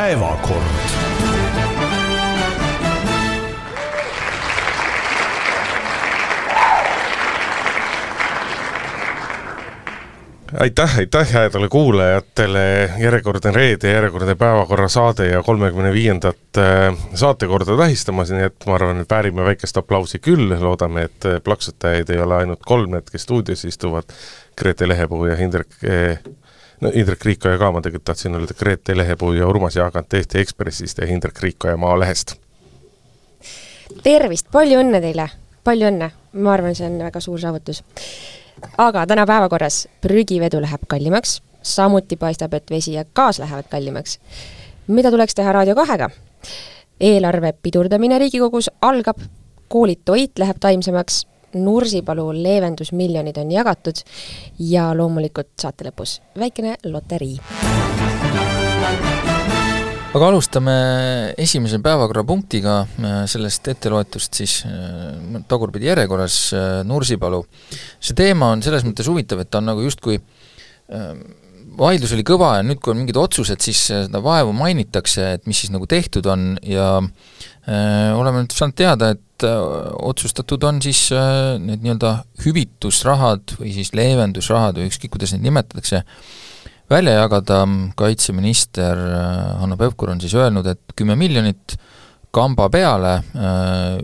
päevakord. Aitäh, aitäh häädele kuulajatele, järjekordne reede, järjekordne päevakorra saade ja kolmekümne viiendat äh, saatekorda tähistamas, nii et ma arvan, et väärime väikest aplausi küll, loodame, et äh, plaksutajaid ei ole ainult kolm, need, kes stuudios istuvad, Grete Lehepuu ja Indrek eh, no Indrek Riikoja ka, ma tegelikult tahtsin öelda Grete Lehepuu ja Urmas Jaagant Eesti Ekspressist ja Indrek Riikoja Maalehest. tervist, palju õnne teile, palju õnne, ma arvan, see on väga suur saavutus aga täna päevakorras prügivedu läheb kallimaks, samuti paistab, et vesi ja gaas lähevad kallimaks. mida tuleks teha Raadio kahega? eelarve pidurdamine Riigikogus algab, koolitoit läheb taimsemaks, Nursipalu leevendusmiljonid on jagatud ja loomulikult saate lõpus väikene loterii aga alustame esimese päevakorrapunktiga äh, sellest etteloetust siis äh, tagurpidi järjekorras, äh, Nursipalu. see teema on selles mõttes huvitav, et ta on nagu justkui vaidlus oli kõva ja nüüd, kui on mingid otsused, siis seda vaevu mainitakse, et mis siis nagu tehtud on ja äh, oleme nüüd saanud teada, et äh, otsustatud on siis äh, need nii-öelda hüvitusrahad või siis leevendusrahad või ükskõik, kuidas neid nimetatakse äh,, välja jagada, kaitseminister äh, Hanno Pevkur on siis öelnud, et kümme miljonit kamba peale äh,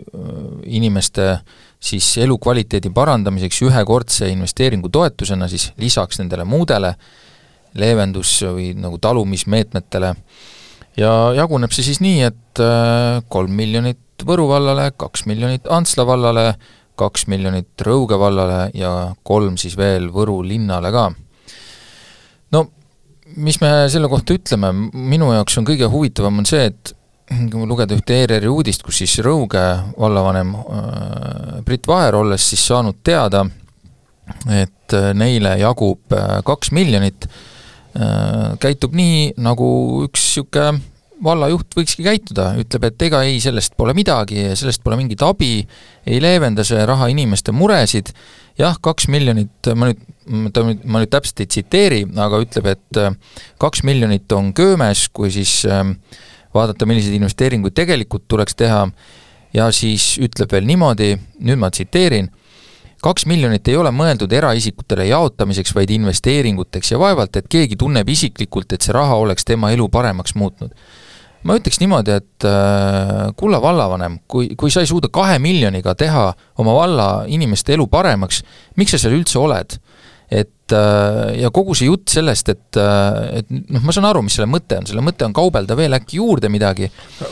inimeste siis elukvaliteedi parandamiseks ühekordse investeeringutoetusena siis lisaks nendele muudele leevendus- või nagu talumismeetmetele ja jaguneb see siis nii, et äh, kolm miljonit Võru vallale, kaks miljonit Antsla vallale, kaks miljonit Rõuge vallale ja kolm siis veel Võru linnale ka. no mis me selle kohta ütleme, minu jaoks on kõige huvitavam on see, et kui lugeda ühte ERR-i uudist, kus siis Rõuge vallavanem äh, Brit Vaher, olles siis saanud teada, et äh, neile jagub kaks miljonit käitub nii, nagu üks niisugune vallajuht võikski käituda, ütleb, et ega ei, sellest pole midagi, sellest pole mingit abi, ei leevenda see raha inimeste muresid, jah, kaks miljonit, ma nüüd, ta nüüd, ma nüüd täpselt ei tsiteeri, aga ütleb, et äh, kaks miljonit on köömes, kui siis ähm, vaadata, milliseid investeeringuid tegelikult tuleks teha, ja siis ütleb veel niimoodi, nüüd ma tsiteerin, kaks miljonit ei ole mõeldud eraisikutele jaotamiseks, vaid investeeringuteks ja vaevalt, et keegi tunneb isiklikult, et see raha oleks tema elu paremaks muutnud ma ütleks niimoodi, et äh, kulla vallavanem, kui, kui sa ei suuda kahe miljoniga teha oma valla inimeste elu paremaks, miks sa seal üldse oled? Et äh, ja kogu see jutt sellest, et, äh, et noh, ma saan aru, mis selle mõte on, selle mõte on kaubelda veel äkki juurde midagi.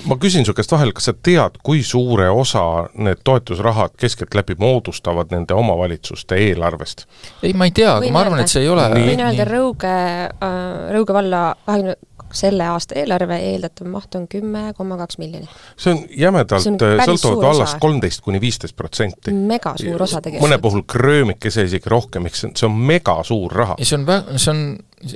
ma küsin su käest vahel, kas sa tead, kui suure osa need toetusrahad keskeltläbi moodustavad nende omavalitsuste eelarvest? ei, ma ei tea, aga ma arvan, et see ei ole võin öelda, Rõuge äh,, Rõuge valla kahekümne selle aasta eelarve eeldatav maht on kümme koma kaks miljonit. see on jämedalt äh, sõltuvalt vallast kolmteist kuni viisteist protsenti. mega suur osa tegelikult. mõne puhul kröömikese isegi rohkem, eks see on, see on mega suur raha. ja see on vä-, see on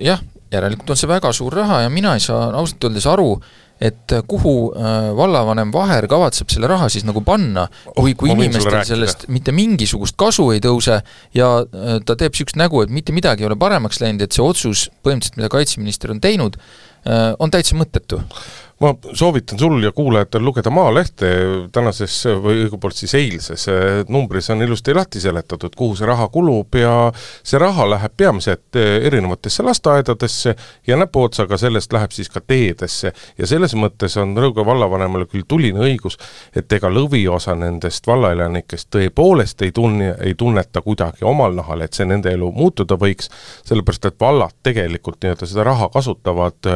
jah, järelikult on see väga suur raha ja mina ei saa ausalt öeldes aru, et kuhu äh, vallavanem Vaher kavatseb selle raha siis nagu panna, kui, kui oh, inimestel sellest mitte mingisugust kasu ei tõuse ja äh, ta teeb niisugust nägu, et mitte midagi ei ole paremaks läinud, et see otsus põhimõtteliselt, mida kaitseminister on teinud, Äh, on täitsa mõttetu ma soovitan sul ja kuulajatel lugeda Maalehte tänases või õigupoolest siis eilses numbris on ilusti lahti seletatud, kuhu see raha kulub ja see raha läheb peamiselt erinevatesse lasteaedadesse ja näpuotsaga sellest läheb siis ka teedesse. ja selles mõttes on Rõuge vallavanemale küll tuline õigus, et ega lõviosa nendest vallaelanikest tõepoolest ei tunne, ei tunneta kuidagi omal nahal, et see nende elu muutuda võiks, sellepärast et vallad tegelikult nii-öelda seda raha kasutavad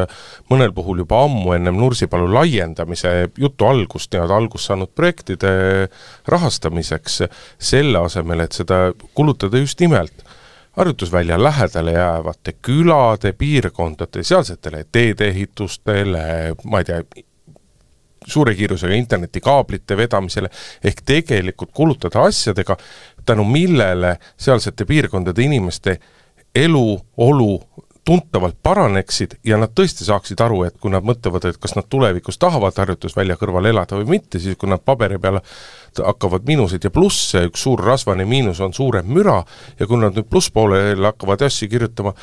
mõnel puhul juba ammu ennem Nursipalu Nursipalu laiendamise jutu algust, nii-öelda algust saanud projektide rahastamiseks, selle asemel, et seda kulutada just nimelt harjutusvälja lähedale jäävate külade, piirkondade, sealsetele teedeehitustele, ma ei tea, suure kiirusega internetikaablite vedamisele, ehk tegelikult kulutada asjadega, tänu millele sealsete piirkondade inimeste elu, olu tuntavalt paraneksid ja nad tõesti saaksid aru, et kui nad mõtlevad, et kas nad tulevikus tahavad harjutusvälja kõrval elada või mitte, siis kui nad paberi peale hakkavad miinuseid ja plusse, üks suur rasvane miinus on suurem müra ja kui nad nüüd plusspoolele hakkavad asju kirjutama,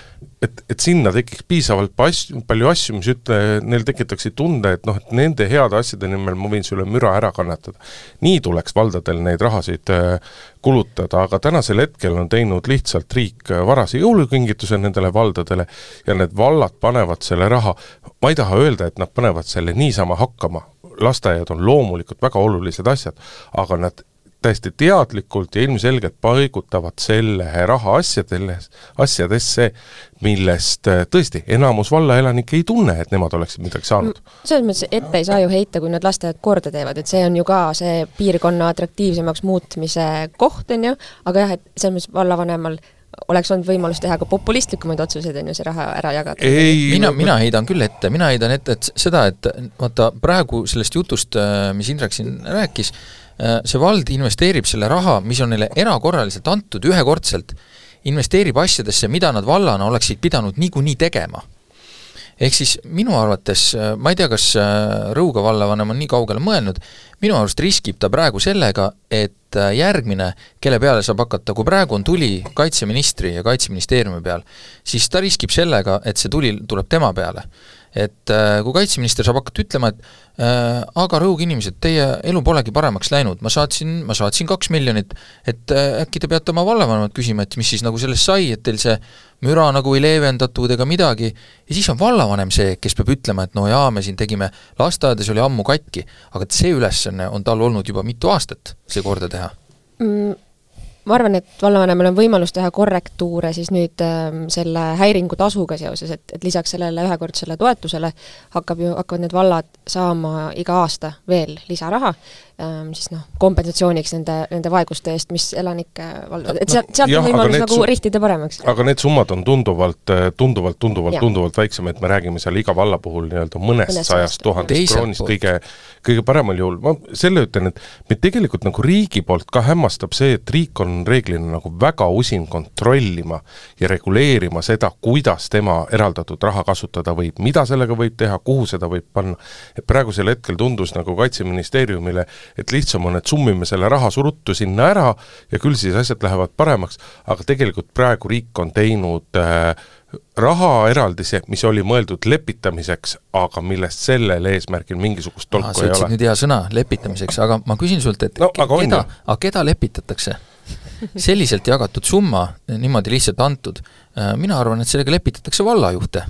et, et sinna tekiks piisavalt asju, palju asju, mis ütle, neil tekitaksid tunde, et noh, et nende heade asjade nimel ma võin selle müra ära kannatada. nii tuleks valdadel neid rahasid äh, kulutada, aga tänasel hetkel on teinud lihtsalt riik äh, varase jõulukingituse nendele valdadele ja need vallad panevad selle raha, ma ei taha öelda, et nad panevad selle niisama hakkama, lasteaiad on loomulikult väga olulised asjad, aga nad täiesti teadlikult ja ilmselgelt paigutavad selle raha asjadele, asjadesse, millest äh, tõesti, enamus vallaelanikke ei tunne, et nemad oleksid midagi saanud. Selles mõttes ette ei saa ju heita, kui nad lasteaiad korda teevad, et see on ju ka see piirkonna atraktiivsemaks muutmise koht, on ju, aga jah, et selles mõttes vallavanemal oleks olnud võimalus teha ka populistlikumaid otsuseid, on ju, see raha ära jagada. mina, mina heidan küll ette, mina heidan ette, et seda, et vaata, praegu sellest jutust, äh, mis Indrek siin rääkis, äh, see vald investeerib selle raha, mis on neile erakorraliselt antud ühekordselt, investeerib asjadesse, mida nad vallana oleksid pidanud niikuinii tegema ehk siis minu arvates, äh, ma ei tea, kas Rõuga vallavanem on nii kaugele mõelnud, minu arust riskib ta praegu sellega, et äh, järgmine, kelle peale saab hakata, kui praegu on tuli kaitseministri ja Kaitseministeeriumi peal, siis ta riskib sellega, et see tuli tuleb tema peale et äh, kui kaitseminister saab hakata ütlema, et äh, aga rõuge inimesed, teie elu polegi paremaks läinud, ma saatsin, ma saatsin kaks miljonit, et äh, äkki te peate oma vallavanemat küsima, et mis siis nagu sellest sai, et teil see müra nagu ei leevendatud ega midagi, ja siis on vallavanem see, kes peab ütlema, et no jaa, me siin tegime, lasteaedades oli ammu katki, aga see ülesanne on tal olnud juba mitu aastat, see korda teha. Mm ma arvan, et vallavanemal on võimalus teha korrektuure siis nüüd äh, selle häiringutasuga seoses, et, et lisaks sellele ühekordsele toetusele hakkab ju, hakkavad need vallad saama iga aasta veel lisaraha siis noh, kompensatsiooniks nende, nende vaeguste eest, mis elanike valdavad, et sealt, sealt on võimalus nagu rihtida paremaks. aga need summad on tunduvalt, tunduvalt, tunduvalt, tunduvalt väiksemad, me räägime seal iga valla puhul nii-öelda mõnest Mõnes sajast tuhandest kroonist kõige, kõige paremal juhul, ma selle ütlen, et meid tegelikult nagu riigi poolt ka hämmastab see, et riik on reeglina nagu väga usin kontrollima ja reguleerima seda, kuidas tema eraldatud raha kasutada võib, mida sellega võib teha, kuhu seda võib panna, et praegusel hetkel tundus nagu Kaitseministeeriumile et lihtsam on, et summime selle raha suruttu sinna ära ja küll siis asjad lähevad paremaks, aga tegelikult praegu riik on teinud äh, rahaeraldise, mis oli mõeldud lepitamiseks, aga millest sellel eesmärgil mingisugust tolku Aa, ei ole. nüüd hea sõna, lepitamiseks, aga ma küsin sult, et no, aga keda, aga keda lepitatakse? selliselt jagatud summa, niimoodi lihtsalt antud, äh, mina arvan, et sellega lepitatakse vallajuhte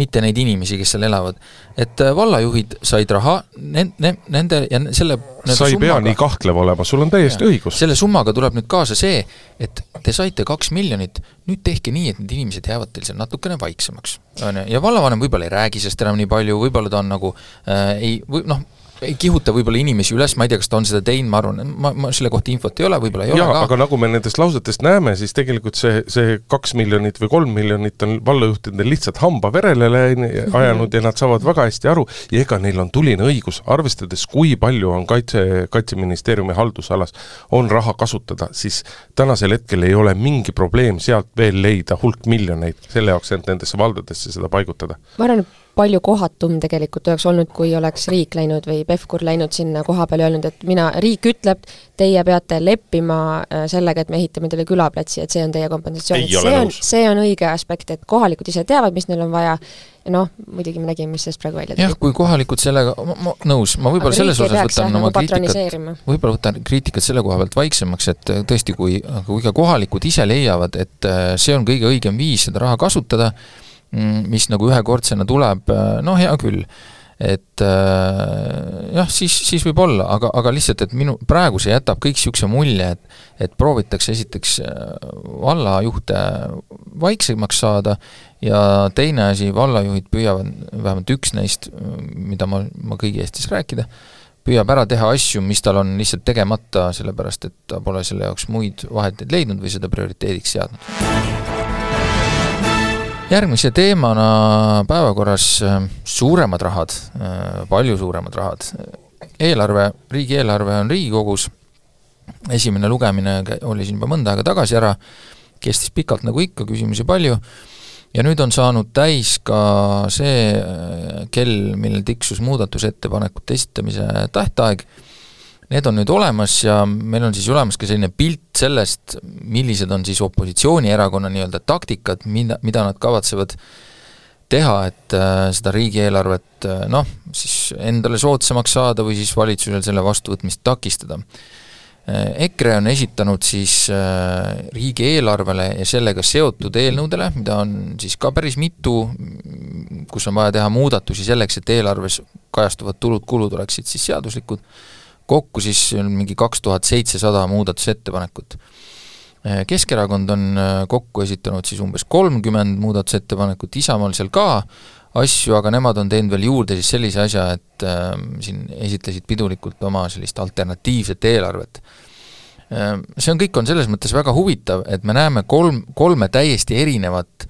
mitte neid inimesi, kes seal elavad. et äh, vallajuhid said raha, nende, nende ja selle sa ei pea nii kahtlev olema, sul on täiesti ja, õigus. selle summaga tuleb nüüd kaasa see, et te saite kaks miljonit, nüüd tehke nii, et need inimesed jäävad teil seal natukene vaiksemaks. on ju, ja vallavanem võib-olla ei räägi sellest enam nii palju, võib-olla ta on nagu äh, ei, või noh, ei kihuta võib-olla inimesi üles, ma ei tea, kas ta on seda teinud, ma arvan, ma, ma selle kohta infot ei ole, võib-olla ei ja, ole ka. aga nagu me nendest lausetest näeme, siis tegelikult see, see kaks miljonit või kolm miljonit on vallajuhtidel lihtsalt hamba verele ajanud ja nad saavad väga hästi aru ja ega neil on tuline õigus, arvestades, kui palju on kaitse, Kaitseministeeriumi haldusalas, on raha kasutada, siis tänasel hetkel ei ole mingi probleem sealt veel leida hulk miljoneid selle jaoks, et nendesse valdadesse seda paigutada. ma arvan, et palju kohatum tegelikult oleks olnud, kui oleks riik läinud või Pevkur läinud sinna koha peale ja öelnud, et mina, riik ütleb, teie peate leppima äh, sellega, et me ehitame teile külaplatsi, et see on teie kompensatsioon. see on, see on õige aspekt, et kohalikud ise teavad, mis neil on vaja, ja noh, muidugi me nägime, mis sellest praegu välja tuli. jah, kui kohalikud sellega, ma, nõus, ma võib-olla selles osas võtan oma nagu kriitikat, võib-olla võtan kriitikat selle koha pealt vaiksemaks, et äh, tõesti, kui, kui ka kohalikud ise leiavad, et äh, see on kõige õigem viis seda raha kasutada, mis nagu ühekordsena tuleb, äh, no hea küll, et äh, jah, siis, siis võib olla, aga, aga lihtsalt, et minu, praegu see jätab kõik niisuguse mulje, et et proovitakse esiteks äh, vallajuhte vaiksemaks saada ja teine asi, vallajuhid püüavad, vähemalt üks neist, mida ma, ma kõigi eest siis rääkida, püüab ära teha asju, mis tal on lihtsalt tegemata, sellepärast et ta pole selle jaoks muid vahendeid leidnud või seda prioriteediks seadnud järgmise teemana päevakorras äh, suuremad rahad, äh, palju suuremad rahad. eelarve, riigieelarve on Riigikogus, esimene lugemine oli siin juba mõnda aega tagasi ära, kestis pikalt nagu ikka, küsimusi palju, ja nüüd on saanud täis ka see äh, kell, millal tiksus muudatusettepanekute esitamise tähtaeg, need on nüüd olemas ja meil on siis olemas ka selline pilt sellest, millised on siis opositsioonierakonna nii-öelda taktikad, mida, mida nad kavatsevad teha, et äh, seda riigieelarvet äh, noh, siis endale soodsamaks saada või siis valitsusel selle vastuvõtmist takistada. EKRE on esitanud siis äh, riigieelarvele ja sellega seotud eelnõudele, mida on siis ka päris mitu, kus on vaja teha muudatusi selleks, et eelarves kajastuvad tulud-kulud oleksid siis seaduslikud, kokku siis mingi kaks tuhat seitsesada muudatusettepanekut. Äh, Keskerakond on äh, kokku esitanud siis umbes kolmkümmend muudatusettepanekut, Isamaal seal ka, asju, aga nemad on teinud veel juurde siis sellise asja, et äh, siin esitlesid pidulikult oma sellist alternatiivset eelarvet äh,. See on, kõik on selles mõttes väga huvitav, et me näeme kolm, kolme täiesti erinevat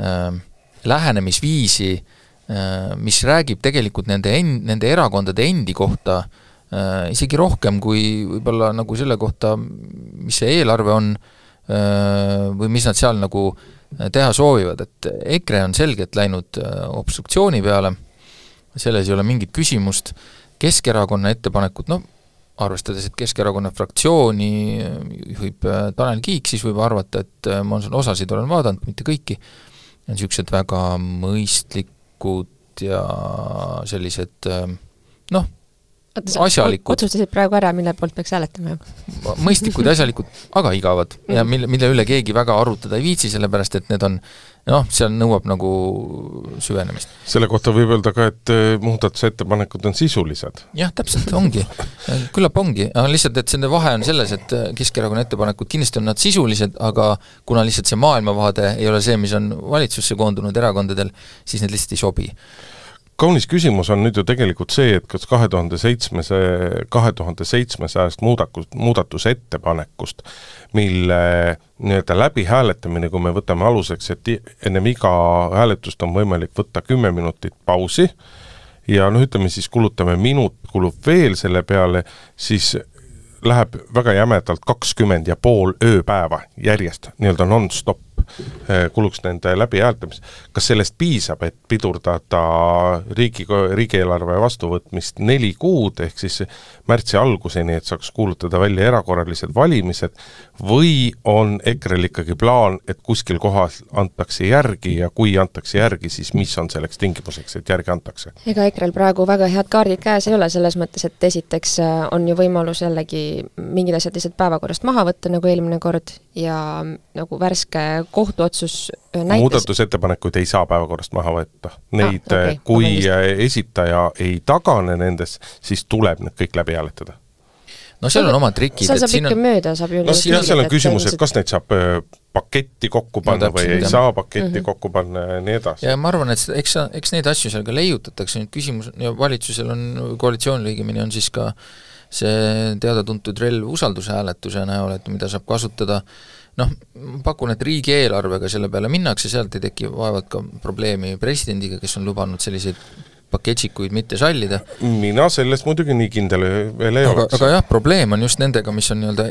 äh, lähenemisviisi äh,, mis räägib tegelikult nende en-, nende erakondade endi kohta äh, isegi rohkem kui võib-olla nagu selle kohta, mis see eelarve on äh, või mis nad seal nagu äh, teha soovivad, et EKRE on selgelt läinud äh, obstruktsiooni peale, selles ei ole mingit küsimust, Keskerakonna ettepanekud, noh, arvestades, et Keskerakonna fraktsiooni äh, juhib äh, Tanel Kiik, siis võib arvata, et ma osasid olen vaadanud, mitte kõiki, on niisugused väga mõistlikud ja sellised noh, asjalikud. otsustasid praegu ära, mille poolt peaks hääletama? mõistlikud ja asjalikud, aga igavad ja mhm. mille, mille üle keegi väga arutada ei viitsi, sellepärast et need on noh, seal nõuab nagu süvenemist. selle kohta võib öelda ka, et äh, muudatusettepanekud on sisulised. jah, täpselt, ongi. küllap ongi, aga lihtsalt, et selle vahe on selles, et äh, Keskerakonna ettepanekud, kindlasti on nad sisulised, aga kuna lihtsalt see maailmavaade ei ole see, mis on valitsusse koondunud erakondadel, siis need lihtsalt ei sobi kaunis küsimus on nüüd ju tegelikult see, et kas kahe tuhande seitsmese, kahe tuhande seitsmesajast muudatus, muudatusettepanekust, mille nii-öelda läbihääletamine, kui me võtame aluseks, et ennem iga hääletust on võimalik võtta kümme minutit pausi, ja noh, ütleme siis kulutame minut, kulub veel selle peale, siis läheb väga jämedalt kakskümmend ja pool ööpäeva järjest, nii-öelda nonstop kuluks nende läbihääletamist. kas sellest piisab, et pidurdada riigi, riigieelarve vastuvõtmist neli kuud, ehk siis märtsi alguseni, et saaks kuulutada välja erakorralised valimised, või on EKRE-l ikkagi plaan, et kuskil kohas antakse järgi ja kui antakse järgi, siis mis on selleks tingimuseks, et järgi antakse? ega EKRE-l praegu väga head kaardid käes ei ole, selles mõttes, et esiteks äh, on ju võimalus jällegi mingid asjad lihtsalt päevakorrast maha võtta, nagu eelmine kord, ja nagu värske kohtuotsus äh, näitas muudatusettepanekuid ei saa päevakorrast maha võtta. Neid ah,, okay, kui esitaja ei tagane nendest, siis tuleb need kõik läbi hääletada no seal on omad trikid. seal saab ikka on... mööda, saab ju no jah, seal on küsimus, et kas neid saab äh, paketti kokku panna no, või ei saa paketti mm -hmm. kokku panna ja nii edasi. ja ma arvan, et eks, eks neid asju seal ka leiutatakse, nüüd küsimus, ja valitsusel on, koalitsioonil õigemini on siis ka see teada-tuntud relv usaldushääletuse näol, et mida saab kasutada noh, ma pakun, et riigieelarvega selle peale minnakse, sealt ei teki vaevalt ka probleemi presidendiga, kes on lubanud selliseid paketšikuid mitte sallida. mina selles muidugi nii kindel veel ei aga, oleks. aga jah, probleem on just nendega, mis on nii-öelda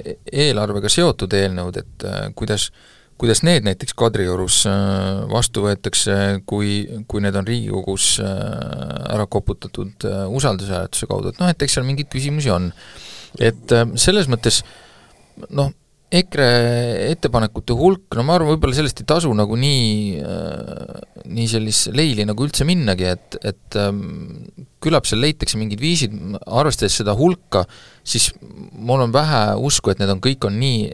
eelarvega seotud eelnõud, et äh, kuidas kuidas need näiteks Kadriorus äh, vastu võetakse, kui, kui need on Riigikogus äh, ära koputatud äh, usaldushääletuse kaudu, et noh, et eks seal mingeid küsimusi on. et selles mõttes noh, EKRE ettepanekute hulk, no ma arvan, võib-olla sellest ei tasu nagu nii äh,, nii sellist leili nagu üldse minnagi, et, et ähm, küllap seal leitakse mingid viisid, arvestades seda hulka, siis mul on vähe usku, et need on, kõik on nii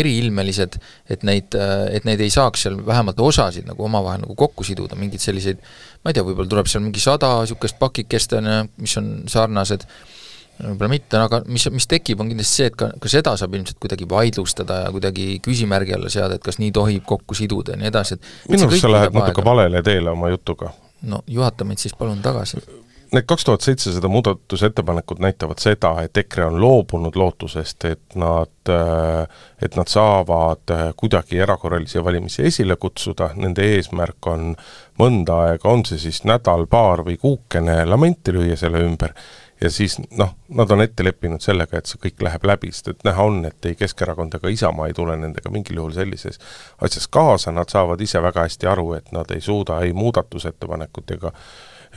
eriilmelised, et neid, et neid ei saaks seal vähemalt osasid nagu omavahel nagu kokku siduda, mingeid selliseid ma ei tea, võib-olla tuleb seal mingi sada niisugust pakikest, on ju, mis on sarnased, võib-olla mitte, aga mis, mis tekib, on kindlasti see, et ka, ka seda saab ilmselt kuidagi vaidlustada ja kuidagi küsimärgi alla seada, et kas nii tohib kokku siduda ja nii edasi, et minu arust sa lähed natuke aega. valele teele oma jutuga. no juhata meid siis palun tagasi. Need kaks tuhat seitsesada muudatusettepanekut näitavad seda, et EKRE on loobunud lootusest, et nad, et nad saavad kuidagi erakorralisi valimisi esile kutsuda, nende eesmärk on mõnda aega, on see siis nädal, paar või kuukene lamenti lüüa selle ümber ja siis noh, nad on ette leppinud sellega, et see kõik läheb läbi, sest et näha on, et ei Keskerakond ega Isamaa ei tule nendega mingil juhul sellises asjas kaasa, nad saavad ise väga hästi aru, et nad ei suuda ei muudatusettepanekut ega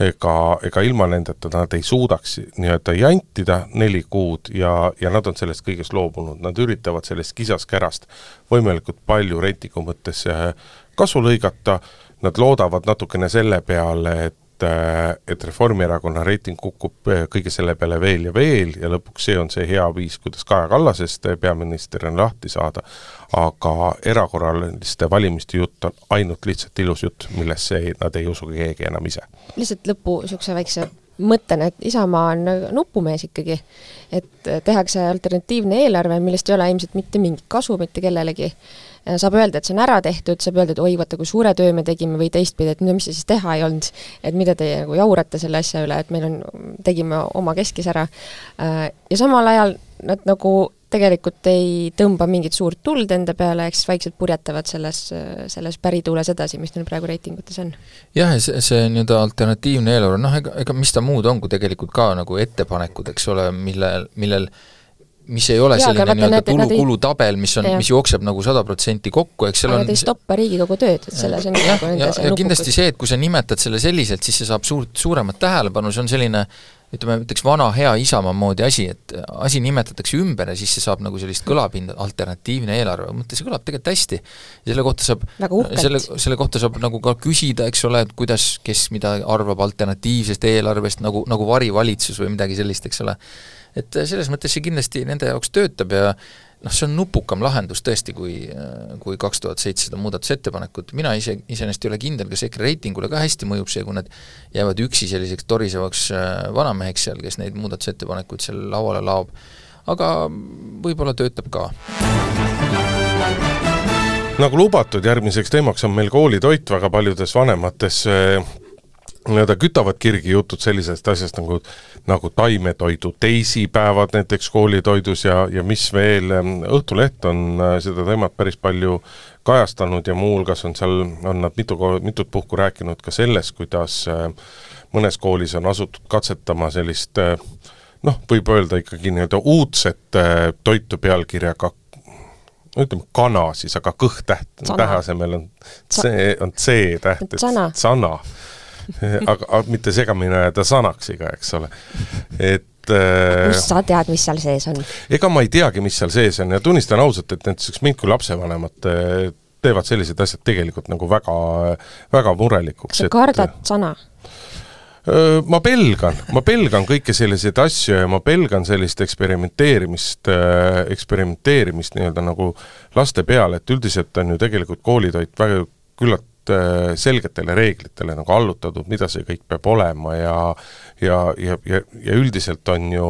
ega, ega ilma nendeta nad ei suudaks nii-öelda jantida neli kuud ja, ja nad on sellest kõigest loobunud, nad üritavad sellest kisaskärast võimalikult palju reitingu mõttes eh, kasu lõigata, nad loodavad natukene selle peale, et et, äh, et Reformierakonna reiting kukub äh, kõige selle peale veel ja veel ja lõpuks see on see hea viis, kuidas Kaja Kallasest äh, peaministrina lahti saada, aga erakorraliste valimiste jutt on ainult lihtsalt ilus jutt, millesse ei, nad ei usu keegi enam ise. lihtsalt lõppu niisuguse väikse mõttena, et Isamaa on nupumees ikkagi, et tehakse alternatiivne eelarve, millest ei ole ilmselt mitte mingit kasu mitte kellelegi saab öelda, et see on ära tehtud, saab öelda, et oi, vaata kui suure töö me tegime või teistpidi, et no mis siis teha ei olnud, et mida teie nagu jaurate selle asja üle, et meil on, tegime oma keskis ära. Äh, ja samal ajal nad nagu tegelikult ei tõmba mingit suurt tuld enda peale, eks vaikselt purjetavad selles, selles pärituules edasi, mis neil praegu reitingutes on. jah, ja see, see nii-öelda alternatiivne eelarve, noh ega, ega mis ta muud on, kui tegelikult ka nagu ettepanekud, eks ole, mille, millel mis ei ole Jaa, selline nii-öelda tulu-kulutabel, mis on, mis jookseb nagu sada protsenti kokku, eks seal aga on aga te ei stoppa Riigikogu tööd, et selles on jah, nagu ja, ja kindlasti see, et kui sa nimetad selle selliselt, siis see saab suurt, suuremat tähelepanu, see on selline ütleme, ütleks vana hea Isamaa moodi asi, et asi nimetatakse ümber ja siis see saab nagu sellist kõlapinda, alternatiivne eelarve, mõtle, see kõlab tegelikult hästi. selle kohta saab, selle, selle kohta saab nagu ka küsida, eks ole, et kuidas, kes mida arvab alternatiivsest eelarvest, nagu, nagu varivalitsus või midagi sellist, eks ole et äh, selles mõttes see kindlasti nende jaoks töötab ja noh, see on nupukam lahendus tõesti, kui, äh, kui kaks tuhat seitsesada muudatusettepanekut, mina ise, iseenesest ei ole kindel, kas EKRE reitingule ka hästi mõjub see, kui nad jäävad üksi selliseks torisevaks äh, vanameheks seal, kes neid muudatusettepanekuid seal lauale laob, aga võib-olla töötab ka. Nagu lubatud, järgmiseks teemaks on meil koolitoit väga paljudes vanemates nii-öelda kütavad kirgi jutud sellisest asjast nagu, nagu taimetoidu teisipäevad näiteks koolitoidus ja, ja mis veel, Õhtuleht on äh, seda teemat päris palju kajastanud ja muuhulgas on seal, on nad mitu, mitut puhku rääkinud ka sellest, kuidas äh, mõnes koolis on asutud katsetama sellist äh, noh, võib öelda ikkagi nii-öelda uudset toitu pealkirjaga no ütleme kana siis, aga kõht-täht tähe asemel on C, on C-täht, et sana, sana aga, aga mitte segamini ajada Sanaxiga, eks ole. et äh, kust sa tead, mis seal sees on? ega ma ei teagi, mis seal sees on ja tunnistan ausalt, et näiteks mind kui lapsevanemat äh, teevad sellised asjad tegelikult nagu väga, väga murelikuks. kas sa kardad et, sana? Äh, ma pelgan, ma pelgan kõiki selliseid asju ja ma pelgan sellist eksperimenteerimist, eksperimenteerimist nii-öelda nagu laste peal, et üldiselt on ju tegelikult koolitoit väga küllalt Äh, selgetele reeglitele nagu allutatud, mida see kõik peab olema ja ja, ja, ja, ja üldiselt on ju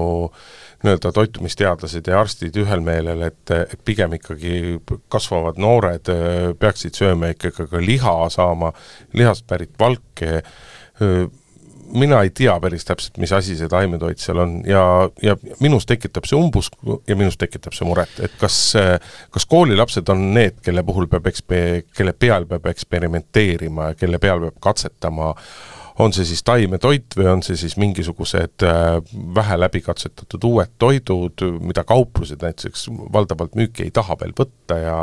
nii-öelda toitumisteadlased ja arstid ühel meelel, et, et pigem ikkagi kasvavad noored äh, peaksid sööma ikkagi ka liha, saama lihast pärit valke, mina ei tea päris täpselt, mis asi see taimetoit seal on ja, ja minus tekitab see umbusku ja minus tekitab see muret, et kas, kas koolilapsed on need, kelle puhul peab ekspe-, kelle peal peab eksperimenteerima ja kelle peal peab katsetama, on see siis taimetoit või on see siis mingisugused äh, vähe läbikatsetatud uued toidud, mida kauplused näiteks valdavalt müüki ei taha veel võtta ja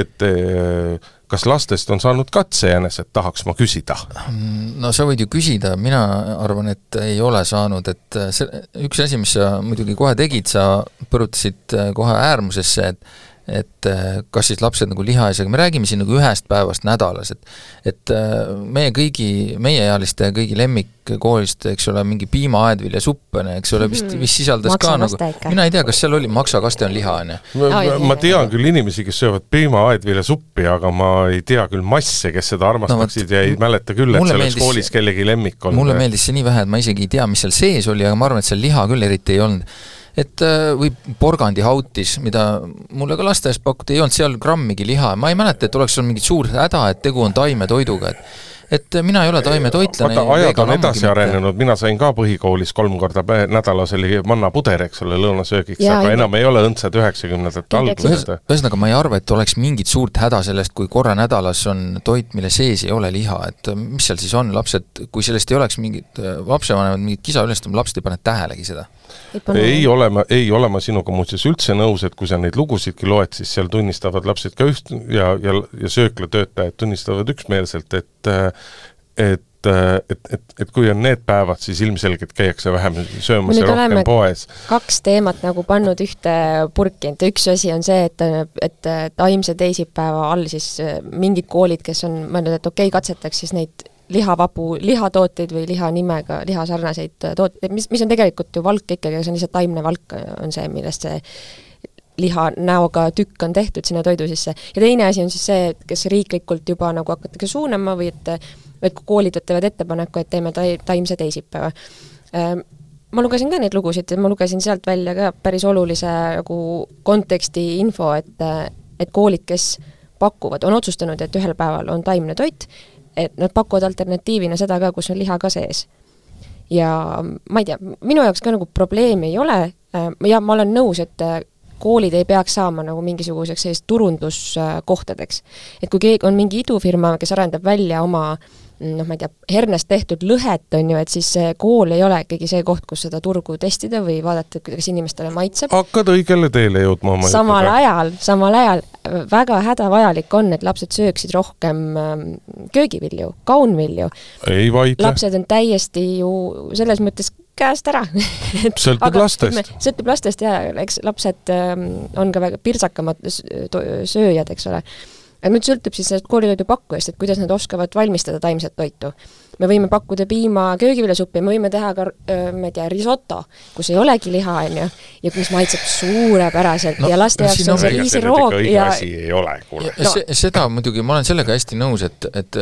et äh, kas lastest on saanud katsejänesed, tahaks ma küsida? no sa võid ju küsida, mina arvan, et ei ole saanud, et see, üks asi, mis sa muidugi kohe tegid, sa põrutasid kohe äärmusesse, et et äh, kas siis lapsed nagu liha ei saa, me räägime siin nagu ühest päevast nädalas, et et äh, meie kõigi, meieealiste kõigi lemmikkoolist, eks ole, mingi piima-aedviljasupp on ju, eks ole, vist, mis sisaldas Maksa ka nagu, mina ei tea, kas seal oli, maksakaste on liha, on ju? ma tean küll inimesi, kes söövad piima-aedviljasuppi, aga ma ei tea küll masse, kes seda armastaksid no, ja ei mäleta küll, et see oleks koolis kellegi lemmik olnud. mulle meeldis see nii vähe, et ma isegi ei tea, mis seal sees oli, aga ma arvan, et seal liha küll eriti ei olnud et äh, või porgandihautis, mida mulle ka lasteaias pakuti, ei olnud seal grammigi liha, ma ei mäleta, et oleks olnud mingit suurt häda, et tegu on taimetoiduga, et et mina ei ole taimetoitlane. vaata, ajad on edasi arenenud, mina sain ka põhikoolis kolm korda nädalas oli mannapuder, eks ole, lõunasöögiks, aga ei. enam ei ole õndsad üheksakümnendate algused. ühesõnaga, ma ei arva, et oleks mingit suurt häda sellest, kui korra nädalas on toit, mille sees ei ole liha, et mis seal siis on, lapsed, kui sellest ei oleks mingit, lapsevanemad mingit kisa üles tõmbavad, lapsed ei pane tähelegi seda ei ole ma, ei ole ma sinuga muuseas üldse nõus, et kui sa neid lugusidki loed, siis seal tunnistavad lapsed ka üht- ja, ja, ja sööklatöötajad tunnistavad üksmeelselt, et et et, et, et kui on need päevad, siis ilmselgelt käiakse vähem söömas ja rohkem poes. kaks teemat nagu pannud ühte purki, et üks asi on see, et, et taimse teisipäeva all siis mingid koolid, kes on mõelnud, et okei okay,, katsetaks siis neid lihavabu lihatooteid või liha nimega, lihasarnaseid tooteid, mis, mis on tegelikult ju valk ikkagi, aga see on lihtsalt taimne valk, on see, millest see liha näoga tükk on tehtud sinna toidu sisse. ja teine asi on siis see, et kes riiklikult juba nagu hakatakse suunama või et et kui koolid teevad ettepaneku, et teeme tai-, taimse teisipäeva. Ehm, ma lugesin ka neid lugusid ma lugesin sealt välja ka päris olulise nagu konteksti info, et et koolid, kes pakuvad, on otsustanud, et ühel päeval on taimne toit et nad pakuvad alternatiivina seda ka, kus on liha ka sees. ja ma ei tea, minu jaoks ka nagu probleemi ei ole äh, ja ma olen nõus, et koolid ei peaks saama nagu mingisuguseks sellist turunduskohtadeks. et kui keegi on mingi idufirma, kes arendab välja oma noh, ma ei tea, hernest tehtud lõhet, on ju, et siis see kool ei ole ikkagi see koht, kus seda turgu testida või vaadata, kas inimestele maitseb. hakkad õigele teele jõudma oma samal jutuga. ajal, samal ajal väga hädavajalik on, et lapsed sööksid rohkem ähm, köögivilju, kaunvilju. ei vaidle. lapsed on täiesti ju selles mõttes käest ära sõltub lastest. sõltub lastest jaa, eks lapsed ähm, on ka väga pirtsakamad sööjad, eks ole aga nüüd sõltub siis sellest koolitoidu pakkujast, et kuidas nad oskavad valmistada taimset toitu. Me võime pakkuda piima köögiviljasuppi, me võime teha ka, ma ei tea, risoto, kus ei olegi liha, on ju, ja mis maitseb suurepäraselt no, ja laste jaoks on see riisiroog ja asi ei ole, kuule. No. seda muidugi, ma olen sellega hästi nõus, et, et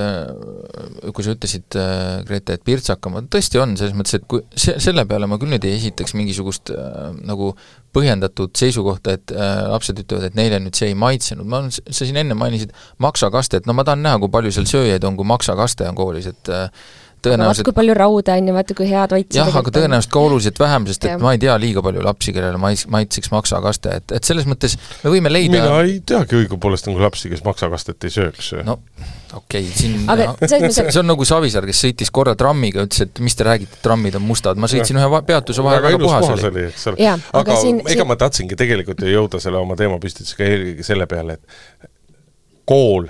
kui sa ütlesid, Grete, et pirtsakam, tõesti on, selles mõttes, et kui se-, selle peale ma küll nüüd ei esitaks mingisugust äh, nagu põhjendatud seisukohta, et äh, lapsed ütlevad, et neile nüüd see ei maitsenud, ma, sa siin enne mainisid maksakastet, no ma tahan näha, kui palju seal sööjaid on, kui maksakaste on koolis, et äh, tõenäoliselt kui palju rauda on ja vaata, kui hea toit jah, aga tõenäoliselt ka oluliselt vähem, sest et ja. ma ei tea liiga palju lapsi, kellele mais-, maitseks maksakaste, et, et selles mõttes me võime leida mina ei teagi õigupoolest nagu lapsi, kes maksakastet ei sööks. no okei okay,, siin aga no, selles mõttes see on nagu Savisaar, kes sõitis korra trammiga, ütles, et mis te räägite, trammid on mustad, ma sõitsin ja. ühe peatuse vahel, väga puhas oli, oli. aga, aga siin, ega siin... ma tahtsingi tegelikult ju jõuda selle oma teemapüstitusega eelkõige selle peale, et kool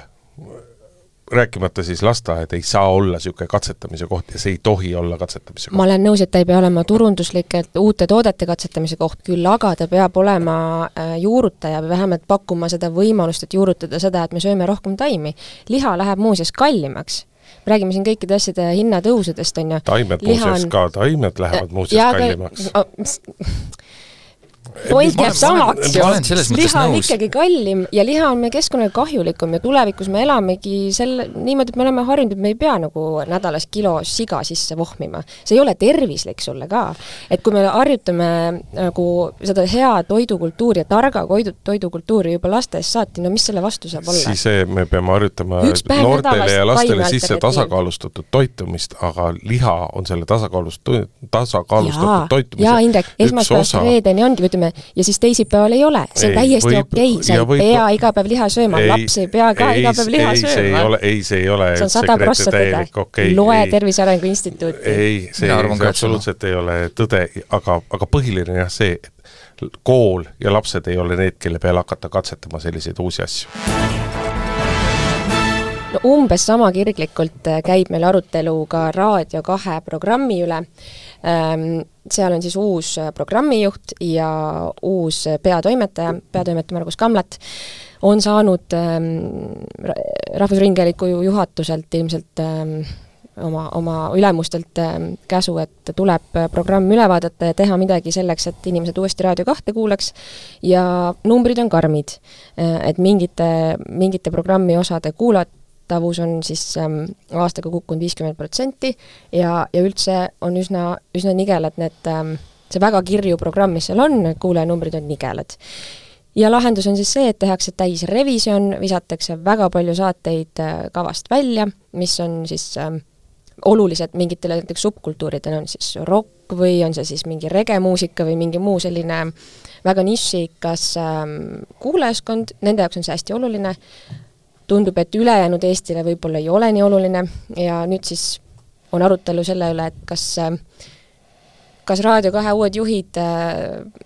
rääkimata siis lasteaed ei saa olla niisugune katsetamise koht ja see ei tohi olla katsetamise koht. ma olen nõus, et ta ei pea olema turunduslikelt uute toodete katsetamise koht, küll aga ta peab olema äh, juurutaja või vähemalt pakkuma seda võimalust, et juurutada seda, et me sööme rohkem taimi. liha läheb muuseas kallimaks me räägime siin kõikide asjade hinnatõusudest, on ju. taimed muuseas on... ka, taimed lähevad muuseas kallimaks point jääb samaks ju. liha on ikkagi kallim ja liha on meie keskkonnale kahjulikum ja tulevikus me elamegi selle, niimoodi, et me oleme harjunud, et me ei pea nagu nädalas kilo siga sisse vohmima. see ei ole tervislik sulle ka. et kui me harjutame nagu seda head toidukultuuri ja targa toidu, toidukultuuri juba lastest saati, no mis selle vastu saab olla? siis me peame harjutama noortele ja lastele sisse tasakaalustatud toitumist, aga liha on selle tasakaalust, tasakaalustatud toitumise jaa, Indrek, esmaspäevast reedeni ongi, ütleme, ja siis teisipäeval ei ole, see on täiesti okei okay., sa ei võib, pea iga päev liha sööma, laps ei pea ka ei, iga päev liha ei, sööma. ei, see ei ole see on sada prossa tõde okay,. loe Tervise Arengu Instituuti. ei, see, see absoluutselt ei ole tõde, aga, aga põhiline jah see, et kool ja lapsed ei ole need, kelle peale hakata katsetama selliseid uusi asju no umbes sama kirglikult käib meil arutelu ka Raadio kahe programmi üle seal on siis uus äh, programmijuht ja uus äh, peatoimetaja, peatoimetaja Margus Kamlat, on saanud ähm, Rahvusringhäälingu juhatuselt ilmselt ähm, oma, oma ülemustelt käsu, et tuleb äh, programm üle vaadata ja teha midagi selleks, et inimesed uuesti Raadio kahte kuulaks ja numbrid on karmid. Et mingite, mingite programmi osade kuulajad kuulatavus on siis ähm, aastaga kukkunud viiskümmend protsenti ja, ja üldse on üsna, üsna nigelad need ähm,, see väga kirju programm, mis seal on, need kuulajanumbrid on nigelad. ja lahendus on siis see, et tehakse täis revisjon, visatakse väga palju saateid äh, kavast välja, mis on siis äh, olulised mingitele näiteks subkultuuridele, on siis rokk või on see siis mingi regemuusika või mingi muu selline väga nišikas äh, kuulajaskond, nende jaoks on see hästi oluline, tundub, et ülejäänud Eestile võib-olla ei ole nii oluline ja nüüd siis on arutelu selle üle, et kas kas Raadio kahe uued juhid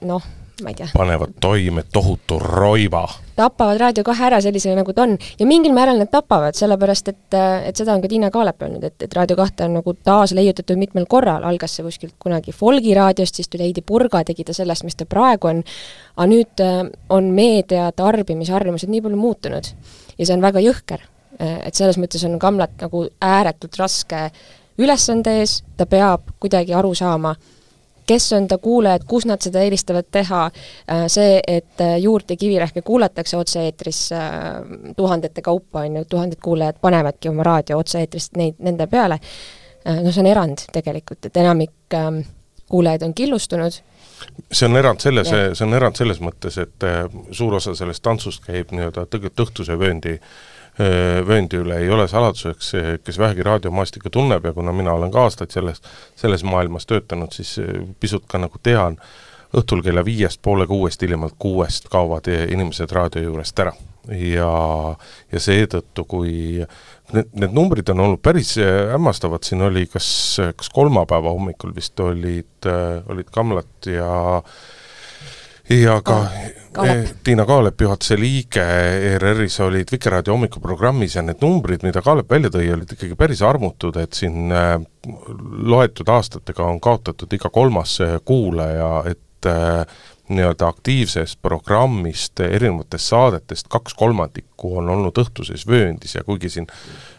noh, ma ei tea. panevad toime tohutu roiva. tapavad Raadio kahe ära sellisena, nagu ta on. ja mingil määral nad tapavad, sellepärast et, et seda on ka Tiina Kaalep öelnud, et, et Raadio kahte on nagu taasleiutatud mitmel korral, algas see kuskilt kunagi Folgi raadiost, siis tuli Heidi Purga, tegi ta sellest, mis ta praegu on, aga nüüd äh, on meedia tarbimisharjumused nii palju muutunud. Ja see on väga jõhker. et selles mõttes on Kamlat nagu ääretult raske ülesande ees, ta peab kuidagi aru saama, kes on ta kuulajad, kus nad seda eelistavad teha, äh, see, et äh, Juurt ja Kivirähke kuulatakse otse-eetris äh, tuhandete kaupa, on ju, tuhanded kuulajad panevadki oma raadio otse-eetrist neid, nende peale, no see on erand tegelikult, et enamik kuulajaid on killustunud, see on erand selles, see on erand selles mõttes, et suur osa sellest tantsust käib nii-öelda tegelikult õhtuse vööndi äh, vööndi üle. Ei ole saladuseks, kes vähegi raadiomaastikku tunneb ja kuna mina olen ka aastaid selles, selles maailmas töötanud, siis pisut ka nagu tean, õhtul kella viiest poole kuuest, hiljemalt kuuest kaovad inimesed raadio juurest ära. ja, ja seetõttu, kui need, need numbrid on olnud päris hämmastavad, siin oli kas, kas kolmapäeva hommikul vist olid, olid Kamlat ja äh, ja ka oh, Tiina Kaalep, juhatuse liige ERR-is olid Vikerraadio hommikuprogrammis ja need numbrid, mida Kaalep välja tõi, olid ikkagi päris armutud, et siin äh, loetud aastatega on kaotatud iga kolmas äh, kuulaja, et äh, nii-öelda aktiivsest programmist, erinevatest saadetest kaks kolmandikku on olnud õhtuses vööndis ja kuigi siin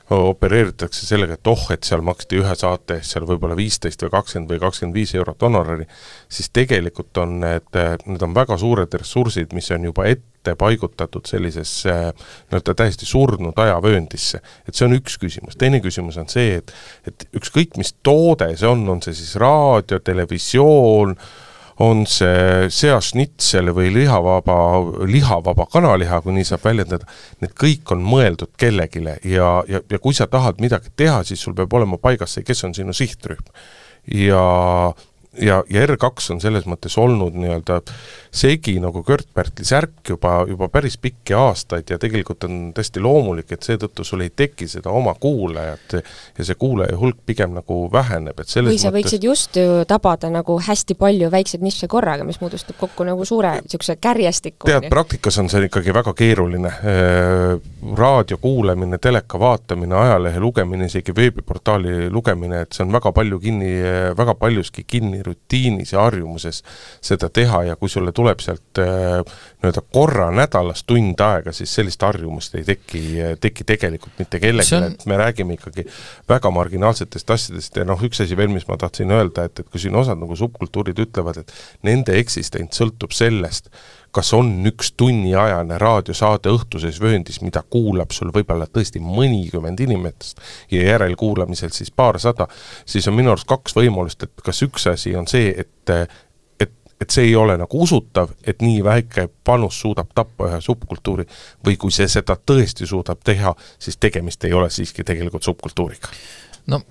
opereeritakse sellega, et oh, et seal maksti ühe saate eest seal võib-olla viisteist või kakskümmend või kakskümmend viis eurot honorari, siis tegelikult on need, need on väga suured ressursid, mis on juba ette paigutatud sellisesse nii-öelda täiesti surnud ajavööndisse. et see on üks küsimus, teine küsimus on see, et et ükskõik, mis toode see on, on see siis raadio, televisioon, on see seašnitsel või lihavaba, lihavaba kanaliha, kui nii saab väljendada, need kõik on mõeldud kellelegi ja, ja, ja kui sa tahad midagi teha, siis sul peab olema paigas see, kes on sinu sihtrühm. ja ja, ja R2 on selles mõttes olnud nii-öelda segi nagu Kört-Pärtli särk juba, juba päris pikki aastaid ja tegelikult on täiesti loomulik, et seetõttu sul ei teki seda oma kuulajat ja see kuulaja hulk pigem nagu väheneb, et selles või sa mõttes... võiksid just ju tabada nagu hästi palju väikseid nišše korraga, mis moodustab kokku nagu suure niisuguse kärjestiku. tead, praktikas on see ikkagi väga keeruline. Raadio kuulamine, teleka vaatamine, ajalehe lugemine, isegi veebiportaali lugemine, et see on väga palju kinni, väga paljuski kinni rutiinis ja harjumuses seda teha ja kui sulle tuleb sealt äh, nii-öelda korra nädalas tund aega, siis sellist harjumust ei teki, teki tegelikult mitte kellelegi. On..., et me räägime ikkagi väga marginaalsetest asjadest ja noh, üks asi veel, mis ma tahtsin öelda, et, et kui siin osad nagu subkultuurid ütlevad, et nende eksistents sõltub sellest, kas on üks tunniajane raadiosaade õhtuses vööndis, mida kuulab sul võib-olla tõesti mõnikümmend inimest ja järelkuulamisel siis paarsada, siis on minu arust kaks võimalust, et kas üks asi on see, et et, see ei ole nagu usutav, et nii väike panus suudab tappa ühe subkultuuri, või kui see seda tõesti suudab teha, siis tegemist ei ole siiski tegelikult subkultuuriga. no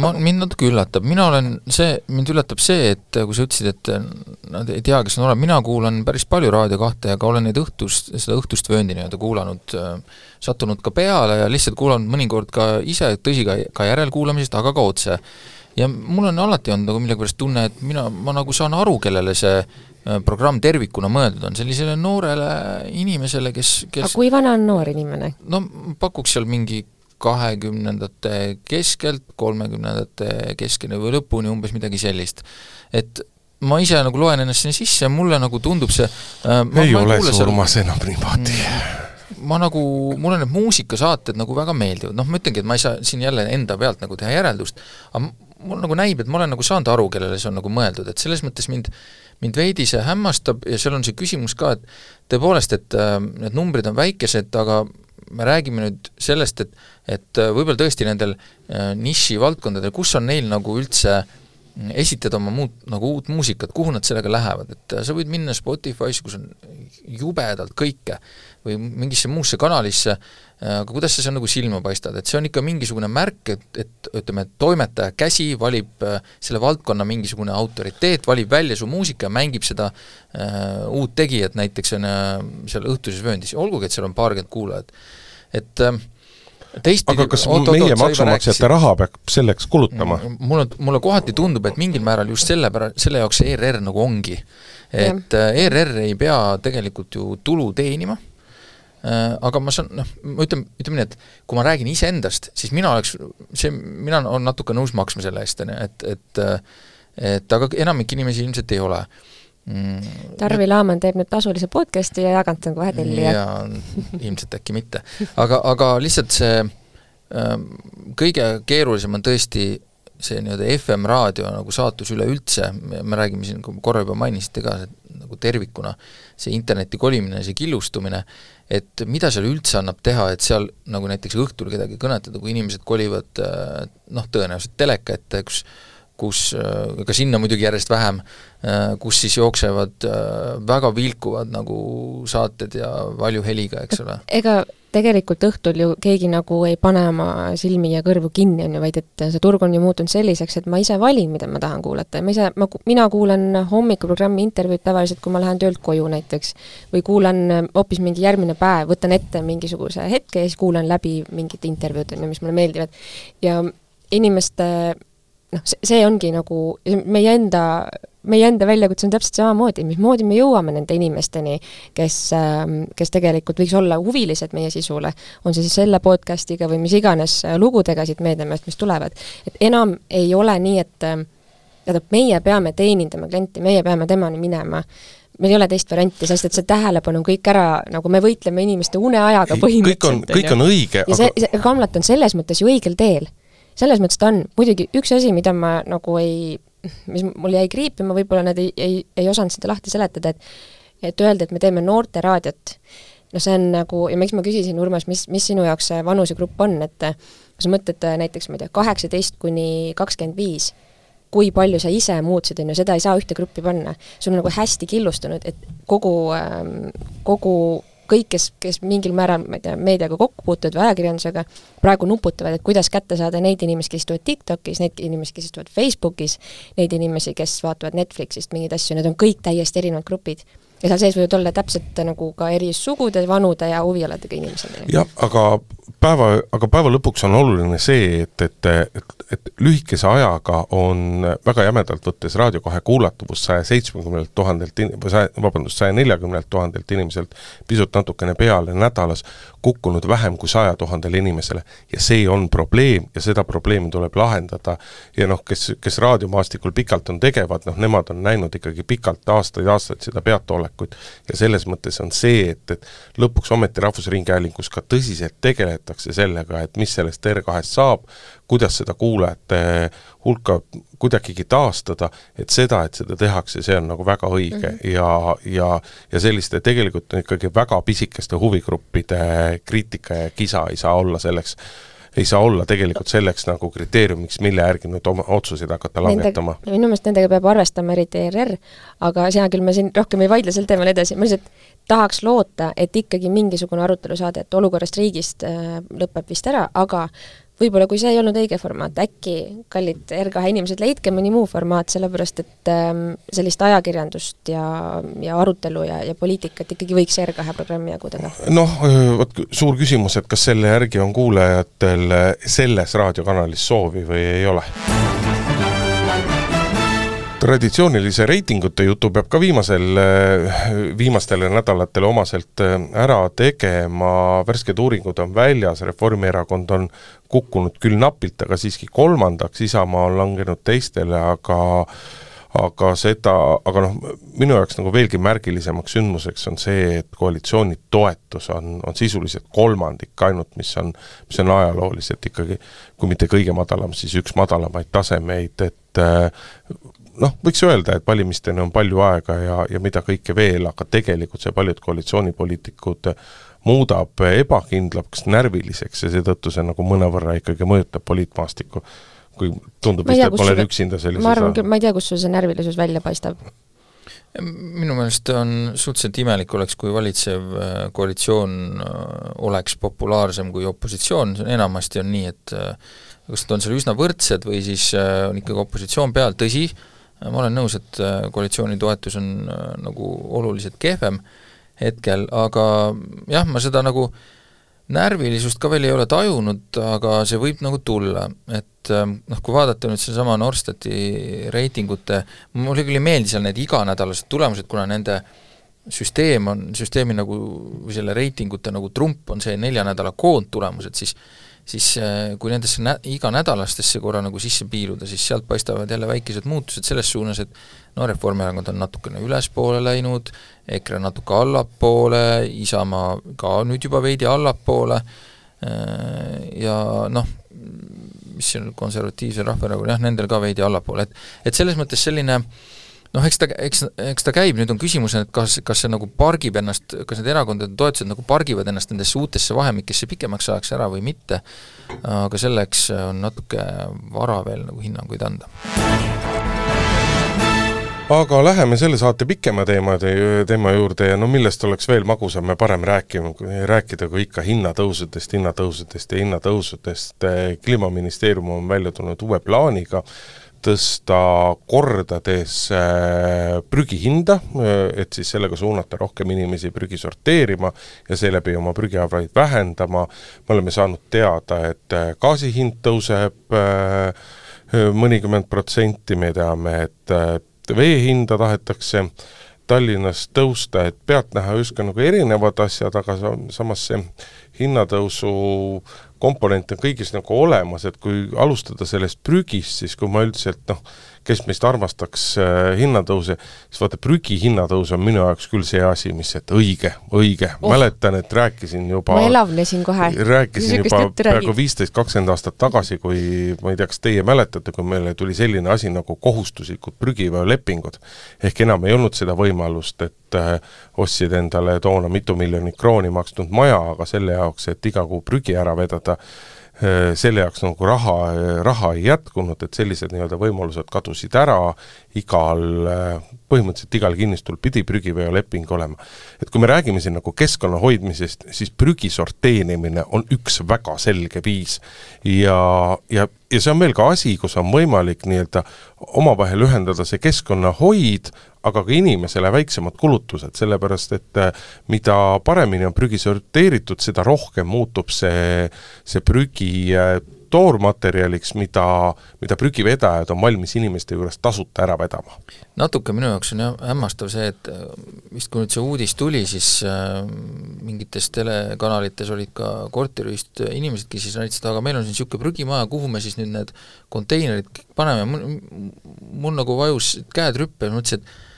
ma, mind natuke üllatab, mina olen see, mind üllatab see, et kui sa ütlesid, et nad ei tea, kes on olemas, mina kuulan päris palju Raadio kahte ja ka olen neid õhtust, seda õhtust vööndi nii-öelda kuulanud, sattunud ka peale ja lihtsalt kuulanud mõnikord ka ise, tõsi, ka, ka järelkuulamisest, aga ka otse. ja mul on alati olnud nagu millegipärast tunne, et mina, ma nagu saan aru, kellele see äh, programm tervikuna mõeldud on, sellisele noorele inimesele, kes, kes aga kui vana on noor inimene? no pakuks seal mingi kahekümnendate keskelt kolmekümnendate keskeni või lõpuni, umbes midagi sellist. et ma ise nagu loen ennast sinna sisse mulle nagu tundub see äh, ma, ei ma ole see Urmas enam niimoodi. Mm, ma nagu, mulle need muusikasaated nagu väga meeldivad, noh ma ütlengi, et ma ei saa siin jälle enda pealt nagu teha järeldust, aga mul nagu näib, et ma olen nagu saanud aru, kellele see on nagu mõeldud, et selles mõttes mind mind veidi see hämmastab ja seal on see küsimus ka, et tõepoolest, et äh, need numbrid on väikesed, aga me räägime nüüd sellest, et et võib-olla tõesti nendel äh, nišivaldkondadel, kus on neil nagu üldse esitada oma muud, nagu uut muusikat, kuhu nad sellega lähevad, et sa võid minna Spotify'sse, kus on jubedalt kõike, või mingisse muusse kanalisse, aga kuidas sa seal nagu silma paistad, et see on ikka mingisugune märk, et, et ütleme, toimetaja käsi valib äh, selle valdkonna mingisugune autoriteet, valib välja su muusika ja mängib seda äh, uut tegijat näiteks on äh, seal õhtuses vööndis, olgugi et seal on paarkümmend kuulajat. et äh, teistpidi aga kas oot, meie maksumaksjate raha peab selleks kulutama? Mm, mulle, mulle kohati tundub, et mingil määral just selle pära-, selle jaoks see ERR nagu ongi. et ja. Äh, ERR ei pea tegelikult ju tulu teenima, äh, aga ma saan, noh, ma ütlen, ütleme nii, et kui ma räägin iseendast, siis mina oleks, see, mina olen natuke nõus maksma selle eest, on ju, et, et et aga enamik inimesi ilmselt ei ole mm,. Tarvi Laaman teeb nüüd tasulise podcast'i ja jaganud on kohe tellija. jaa, ilmselt äkki mitte. aga, aga lihtsalt see äh, kõige keerulisem on tõesti see nii-öelda FM-raadio nagu saatus üleüldse, me räägime siin, korra juba mainisite ka, nagu tervikuna, see interneti kolimine, see killustumine, et mida seal üldse annab teha, et seal nagu näiteks õhtul kedagi kõnetada, kui inimesed kolivad äh, noh, tõenäoliselt teleka ette, kus kus, äh, ka sinna muidugi järjest vähem, äh, kus siis jooksevad äh, väga vilkuvad nagu saated ja valju heliga, eks ole. ega tegelikult õhtul ju keegi nagu ei pane oma silmi ja kõrvu kinni, on ju, vaid et see turg on ju muutunud selliseks, et ma ise valin, mida ma tahan kuulata ja ma ise, ma, mina kuulan hommikuprogrammi intervjuud tavaliselt, kui ma lähen töölt koju näiteks, või kuulan hoopis mingi järgmine päev, võtan ette mingisuguse hetke ja siis kuulan läbi mingid intervjuud, on ju, mis mulle meeldivad. ja inimeste noh, see ongi nagu meie enda, meie enda väljakutse on täpselt samamoodi, mismoodi me jõuame nende inimesteni, kes, ähm, kes tegelikult võiks olla huvilised meie sisule, on see siis selle podcast'iga või mis iganes äh, lugudega siit meediamast, mis tulevad. et enam ei ole nii, et ähm, tähendab, meie peame teenindama klienti, meie peame temani minema meil ei ole teist varianti, sest et see tähelepanu on kõik ära, nagu me võitleme inimeste uneajaga põhimõtteliselt. kõik on, kõik on õige, aga see, see Kamlat on selles mõttes ju õigel teel selles mõttes ta on, muidugi üks asi, mida ma nagu ei, mis mul jäi kriipima, võib-olla nad ei, ei, ei osanud seda lahti seletada, et et öelda, et me teeme noorteraadiot, no see on nagu, ja miks ma küsisin, Urmas, mis, mis sinu jaoks see vanusegrupp on, et kui sa mõtled näiteks, ma ei tea, kaheksateist kuni kakskümmend viis, kui palju sa ise muutsid, on ju, seda ei saa ühte gruppi panna. sul on nagu hästi killustunud, et kogu, ähm, kogu kõik, kes, kes mingil määral, ma ei tea, meediaga kokku puutuvad või ajakirjandusega, praegu nuputavad, et kuidas kätte saada neid inimesi, kes istuvad TikTokis, neid inimesi, kes istuvad Facebookis, neid inimesi, kes vaatavad Netflixist mingeid asju, need on kõik täiesti erinevad grupid ja seal sees võivad olla täpselt nagu ka eri sugude, vanude ja huvialadega inimesed. jah, aga päeva, aga päeva lõpuks on oluline see, et, et, et, et lühikese ajaga on väga jämedalt võttes Raadio kahe kuulatavus saja seitsmekümnelt tuhandelt in-, või saja, vabandust, saja neljakümnelt tuhandelt inimeselt pisut natukene peale nädalas kukkunud vähem kui saja tuhandele inimesele. ja see on probleem ja seda probleemi tuleb lahendada ja noh, kes, kes raadiomaastikul pikalt on tegevad, noh nemad on näinud ikkagi pikalt aastaid-aastaid seda peataolekut ja selles mõttes on see, et, et lõpuks ometi Rahvusringhäälingus ka tõsiselt tegeletakse sellega, et mis sellest R2-st saab, kuidas seda kuulajate hulka kuidagigi taastada, et seda, et seda tehakse, see on nagu väga õige mm -hmm. ja, ja ja selliste tegelikult ikkagi väga pisikeste huvigruppide kriitika ja kisa ei saa olla selleks, ei saa olla tegelikult selleks nagu kriteeriumiks, mille järgi nüüd oma otsuseid hakata langetama. minu meelest nendega peab arvestama, eriti ERR, aga sina küll, me siin rohkem ei vaidle sel teemal edasi, ma lihtsalt tahaks loota, et ikkagi mingisugune arutelu saade, et olukorrast riigist äh, lõpeb vist ära, aga võib-olla kui see ei olnud õige formaat, äkki, kallid R2 inimesed, leidke mõni muu formaat, sellepärast et ähm, sellist ajakirjandust ja, ja arutelu ja, ja poliitikat ikkagi võiks R2 programmi jagudada? noh, vot suur küsimus, et kas selle järgi on kuulajatel selles raadiokanalis soovi või ei ole traditsioonilise reitingute jutu peab ka viimasel, viimastele nädalatele omaselt äh, ära tegema, värsked uuringud on väljas, Reformierakond on kukkunud küll napilt, aga siiski kolmandaks, Isamaa on langenud teistele, aga aga seda, aga noh, minu jaoks nagu veelgi märgilisemaks sündmuseks on see, et koalitsiooni toetus on, on sisuliselt kolmandik ainult, mis on, mis on ajalooliselt ikkagi, kui mitte kõige madalam, siis üks madalamaid tasemeid, et noh, võiks öelda, et valimisteni on palju aega ja, ja mida kõike veel, aga tegelikult see paljud koalitsioonipoliitikud muudab ebakindlaks, närviliseks ja seetõttu see nagu mõnevõrra ikkagi mõjutab poliitmaastikku. kui tundub vist, et kus ma olen üksinda sellises ma arvan küll, ma ei tea, kust sul see närvilisus välja paistab. minu meelest on suhteliselt imelik oleks, kui valitsev äh, koalitsioon äh, oleks populaarsem kui opositsioon, see on enamasti on nii, et äh, kas nad on seal üsna võrdsed või siis on ikkagi opositsioon peal, tõsi, ma olen nõus, et äh, koalitsiooni toetus on äh, nagu oluliselt kehvem hetkel, aga jah, ma seda nagu närvilisust ka veel ei ole tajunud, aga see võib nagu tulla, et äh, noh, kui vaadata nüüd sedasama Norstati reitingute, mulle küll ei meeldi seal need iganädalased tulemused, kuna nende süsteem on, süsteemi nagu või selle reitingute nagu trump on see nelja nädala koondtulemused, siis siis äh, kui nendesse nä-, iganädalastesse korra nagu sisse piiluda, siis sealt paistavad jälle väikesed muutused selles suunas, et no Reformierakond on natukene ülespoole läinud, EKRE natuke allapoole, Isamaa ka nüüd juba veidi allapoole äh, ja noh, mis on, Konservatiivsel Rahvaerakonnal, jah, nendel ka veidi allapoole, et et selles mõttes selline noh, eks ta, eks, eks ta käib, nüüd on küsimus, et kas, kas see nagu pargib ennast, kas need erakondade toetused nagu pargivad ennast nendesse uutesse vahemikesse pikemaks ajaks ära või mitte, aga selleks on natuke vara veel nagu hinnanguid anda. Aga läheme selle saate pikema teemade, teema juurde ja no millest oleks veel magusam ja parem rääkima, rääkida kui ikka hinnatõusudest, hinnatõusudest ja hinnatõusudest. kliimaministeerium on välja tulnud uue plaaniga tõsta kordades äh, prügihinda, et siis sellega suunata rohkem inimesi prügi sorteerima ja seeläbi oma prügiarveid vähendama. me oleme saanud teada, et äh, gaasi hind tõuseb äh, mõnikümmend protsenti, me teame, et äh, vee hinda tahetakse Tallinnas tõusta, et pealtnäha justkui nagu erinevad asjad, aga sa- samas see hinnatõusu komponent on kõigis nagu olemas, et kui alustada sellest prügist, siis kui ma üldiselt noh, kes meist armastaks äh, hinnatõuse, siis vaata prügi hinnatõus on minu jaoks küll see asi, mis, et õige, õige oh., mäletan, et rääkisin juba ma elavnesin kohe. rääkisin juba peaaegu viisteist, kakskümmend aastat tagasi, kui ma ei tea, kas teie mäletate, kui meile tuli selline asi nagu kohustuslikud prügiveolepingud. ehk enam ei olnud seda võimalust, et äh, ostsid endale toona mitu miljonit krooni maksnud maja, aga selle jaoks, et iga kuu prügi ära vedada, selle jaoks nagu raha, raha ei jätkunud, et sellised nii-öelda võimalused kadusid ära, igal, põhimõtteliselt igal kinnistul pidi prügiveoleping olema. et kui me räägime siin nagu keskkonna hoidmisest, siis prügi sorteerimine on üks väga selge viis ja, ja, ja see on meil ka asi, kus on võimalik nii-öelda omavahel ühendada see keskkonnahoid, aga ka inimesele väiksemad kulutused, sellepärast et äh, mida paremini on prügi sorteeritud, seda rohkem muutub see, see prügi äh, toormaterjaliks, mida, mida prügivedajad on valmis inimeste juurest tasuta ära vedama. natuke minu jaoks on jah hämmastav see, et äh, vist kui nüüd see uudis tuli, siis äh, mingites telekanalites olid ka korteriühist inimesed, kes siis näitasid, aga meil on siin niisugune prügimaja, kuhu me siis nüüd need konteinerid paneme, mul nagu vajus käed rüppe ja mõtlesin, et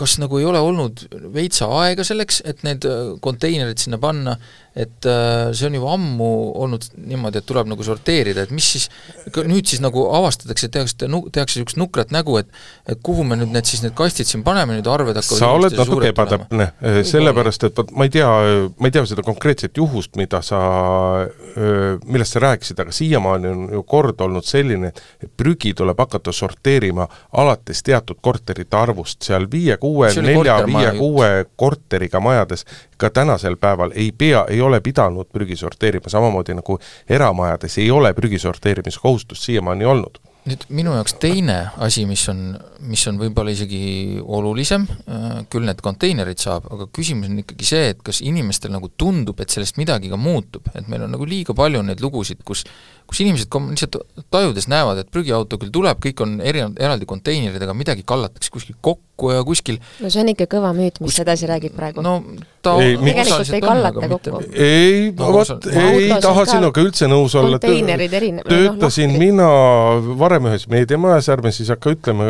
kas nagu ei ole olnud veitsa aega selleks, et need konteinerid sinna panna, et äh, see on juba ammu olnud niimoodi, et tuleb nagu sorteerida, et mis siis, nüüd siis nagu avastatakse, tehakse, tehakse niisugust nukrat nägu, et et kuhu me nüüd need siis need kastid siin paneme, nüüd arved hakkavad sa oled natuke ebatäpne, sellepärast et vot ma ei tea, ma ei tea seda konkreetset juhust, mida sa, millest sa rääkisid, aga siiamaani on ju kord olnud selline, et prügi tuleb hakata sorteerima alates teatud korterite arvust, seal viie-kuue, See oli nelja, kortermaja viie-kuue korteriga majades ka tänasel päeval ei pea, ei ole pidanud prügi sorteerima, samamoodi nagu eramajades ei ole prügi sorteerimise kohustust siiamaani olnud. Nüüd minu jaoks teine asi, mis on, mis on võib-olla isegi olulisem, küll need konteinerid saab, aga küsimus on ikkagi see, et kas inimestel nagu tundub, et sellest midagi ka muutub, et meil on nagu liiga palju neid lugusid, kus kus inimesed kom-, lihtsalt tajudes näevad, et prügiauto küll tuleb, kõik on eri, eraldi konteinerid, aga midagi kallatakse kuskil kokku ja kuskil no see on ikka kõva müüt, mis Kus- sedasi räägib praegu. no ta Ei, Tegelikult ei kallata kokku. ei No, vot ei taha on sinuga üldse nõus olla. konteinerid erinevad, noh, töötasin lahtrid. mina varem ühes meediamajas, ärme siis hakka ütlema,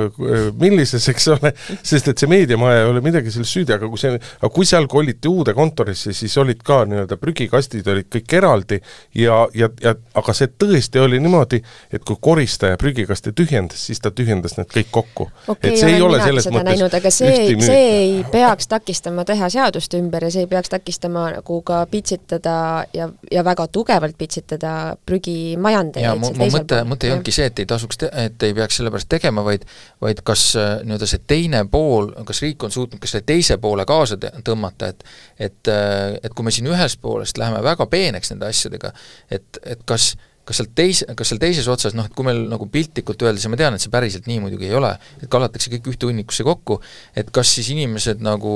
millises, eks ole, sest et see meediamaja ei ole midagi selles süüdi, aga kui see, aga kui seal koliti uude kontorisse, siis olid ka nii-öelda prügikastid olid kõik eraldi ja, ja, ja aga see tõesti oli niimoodi, et kui koristaja prügikasti tühjendas, siis ta tühjendas need kõik kokku. okei okay,, olen minagi seda näinud, aga see ei, see ei peaks takistama teha seadust ümber ja see ei peaks takistama nagu ka pitsitada ja, ja väga tugevalt pitsitada prügimajandeid. jaa, mu, mu mõte, mõte ei olnudki see, et ei tasuks, et ei peaks sellepärast tegema, vaid vaid kas äh, nii-öelda see teine pool, kas riik on suutnud ka selle teise poole kaasa tõmmata, et et, äh, et kui me siin ühest poolest läheme väga peeneks nende asjadega, et, et kas kas seal teis-, kas seal teises otsas noh, et kui meil nagu piltlikult öeldes ja ma tean, et see päriselt nii muidugi ei ole, et kallatakse kõik ühte hunnikusse kokku, et kas siis inimesed nagu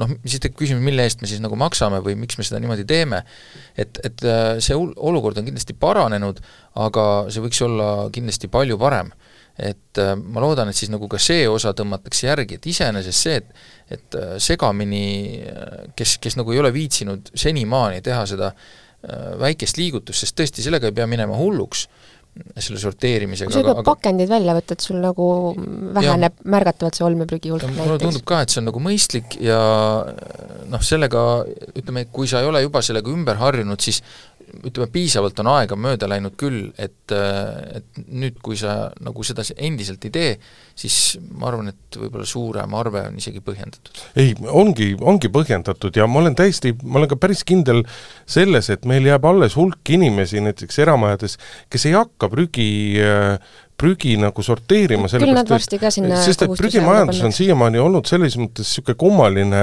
noh, siis tekib küsimus, mille eest me siis nagu maksame või miks me seda niimoodi teeme, et, et äh, see olukord on kindlasti paranenud, aga see võiks olla kindlasti palju parem. Et äh, ma loodan, et siis nagu ka see osa tõmmatakse järgi, et iseenesest see, et et äh, segamini, äh, kes, kes nagu ei ole viitsinud senimaani teha seda väikest liigutust, sest tõesti, sellega ei pea minema hulluks, selle sorteerimisega. kui sa juba pakendid välja võtad, sul nagu väheneb ja, märgatavalt see olmeprügi hulk näiteks. mulle tundub ka, et see on nagu mõistlik ja noh, sellega ütleme, kui sa ei ole juba sellega ümber harjunud, siis ütleme, piisavalt on aega mööda läinud küll, et, et nüüd, kui sa nagu seda endiselt ei tee, siis ma arvan, et võib-olla suurem arve on isegi põhjendatud. ei, ongi, ongi põhjendatud ja ma olen täiesti, ma olen ka päris kindel selles, et meil jääb alles hulk inimesi näiteks eramajades, kes ei hakka prügi prügi nagu sorteerima, ka sinna sest et prügimajandus on siiamaani olnud selles mõttes niisugune kummaline,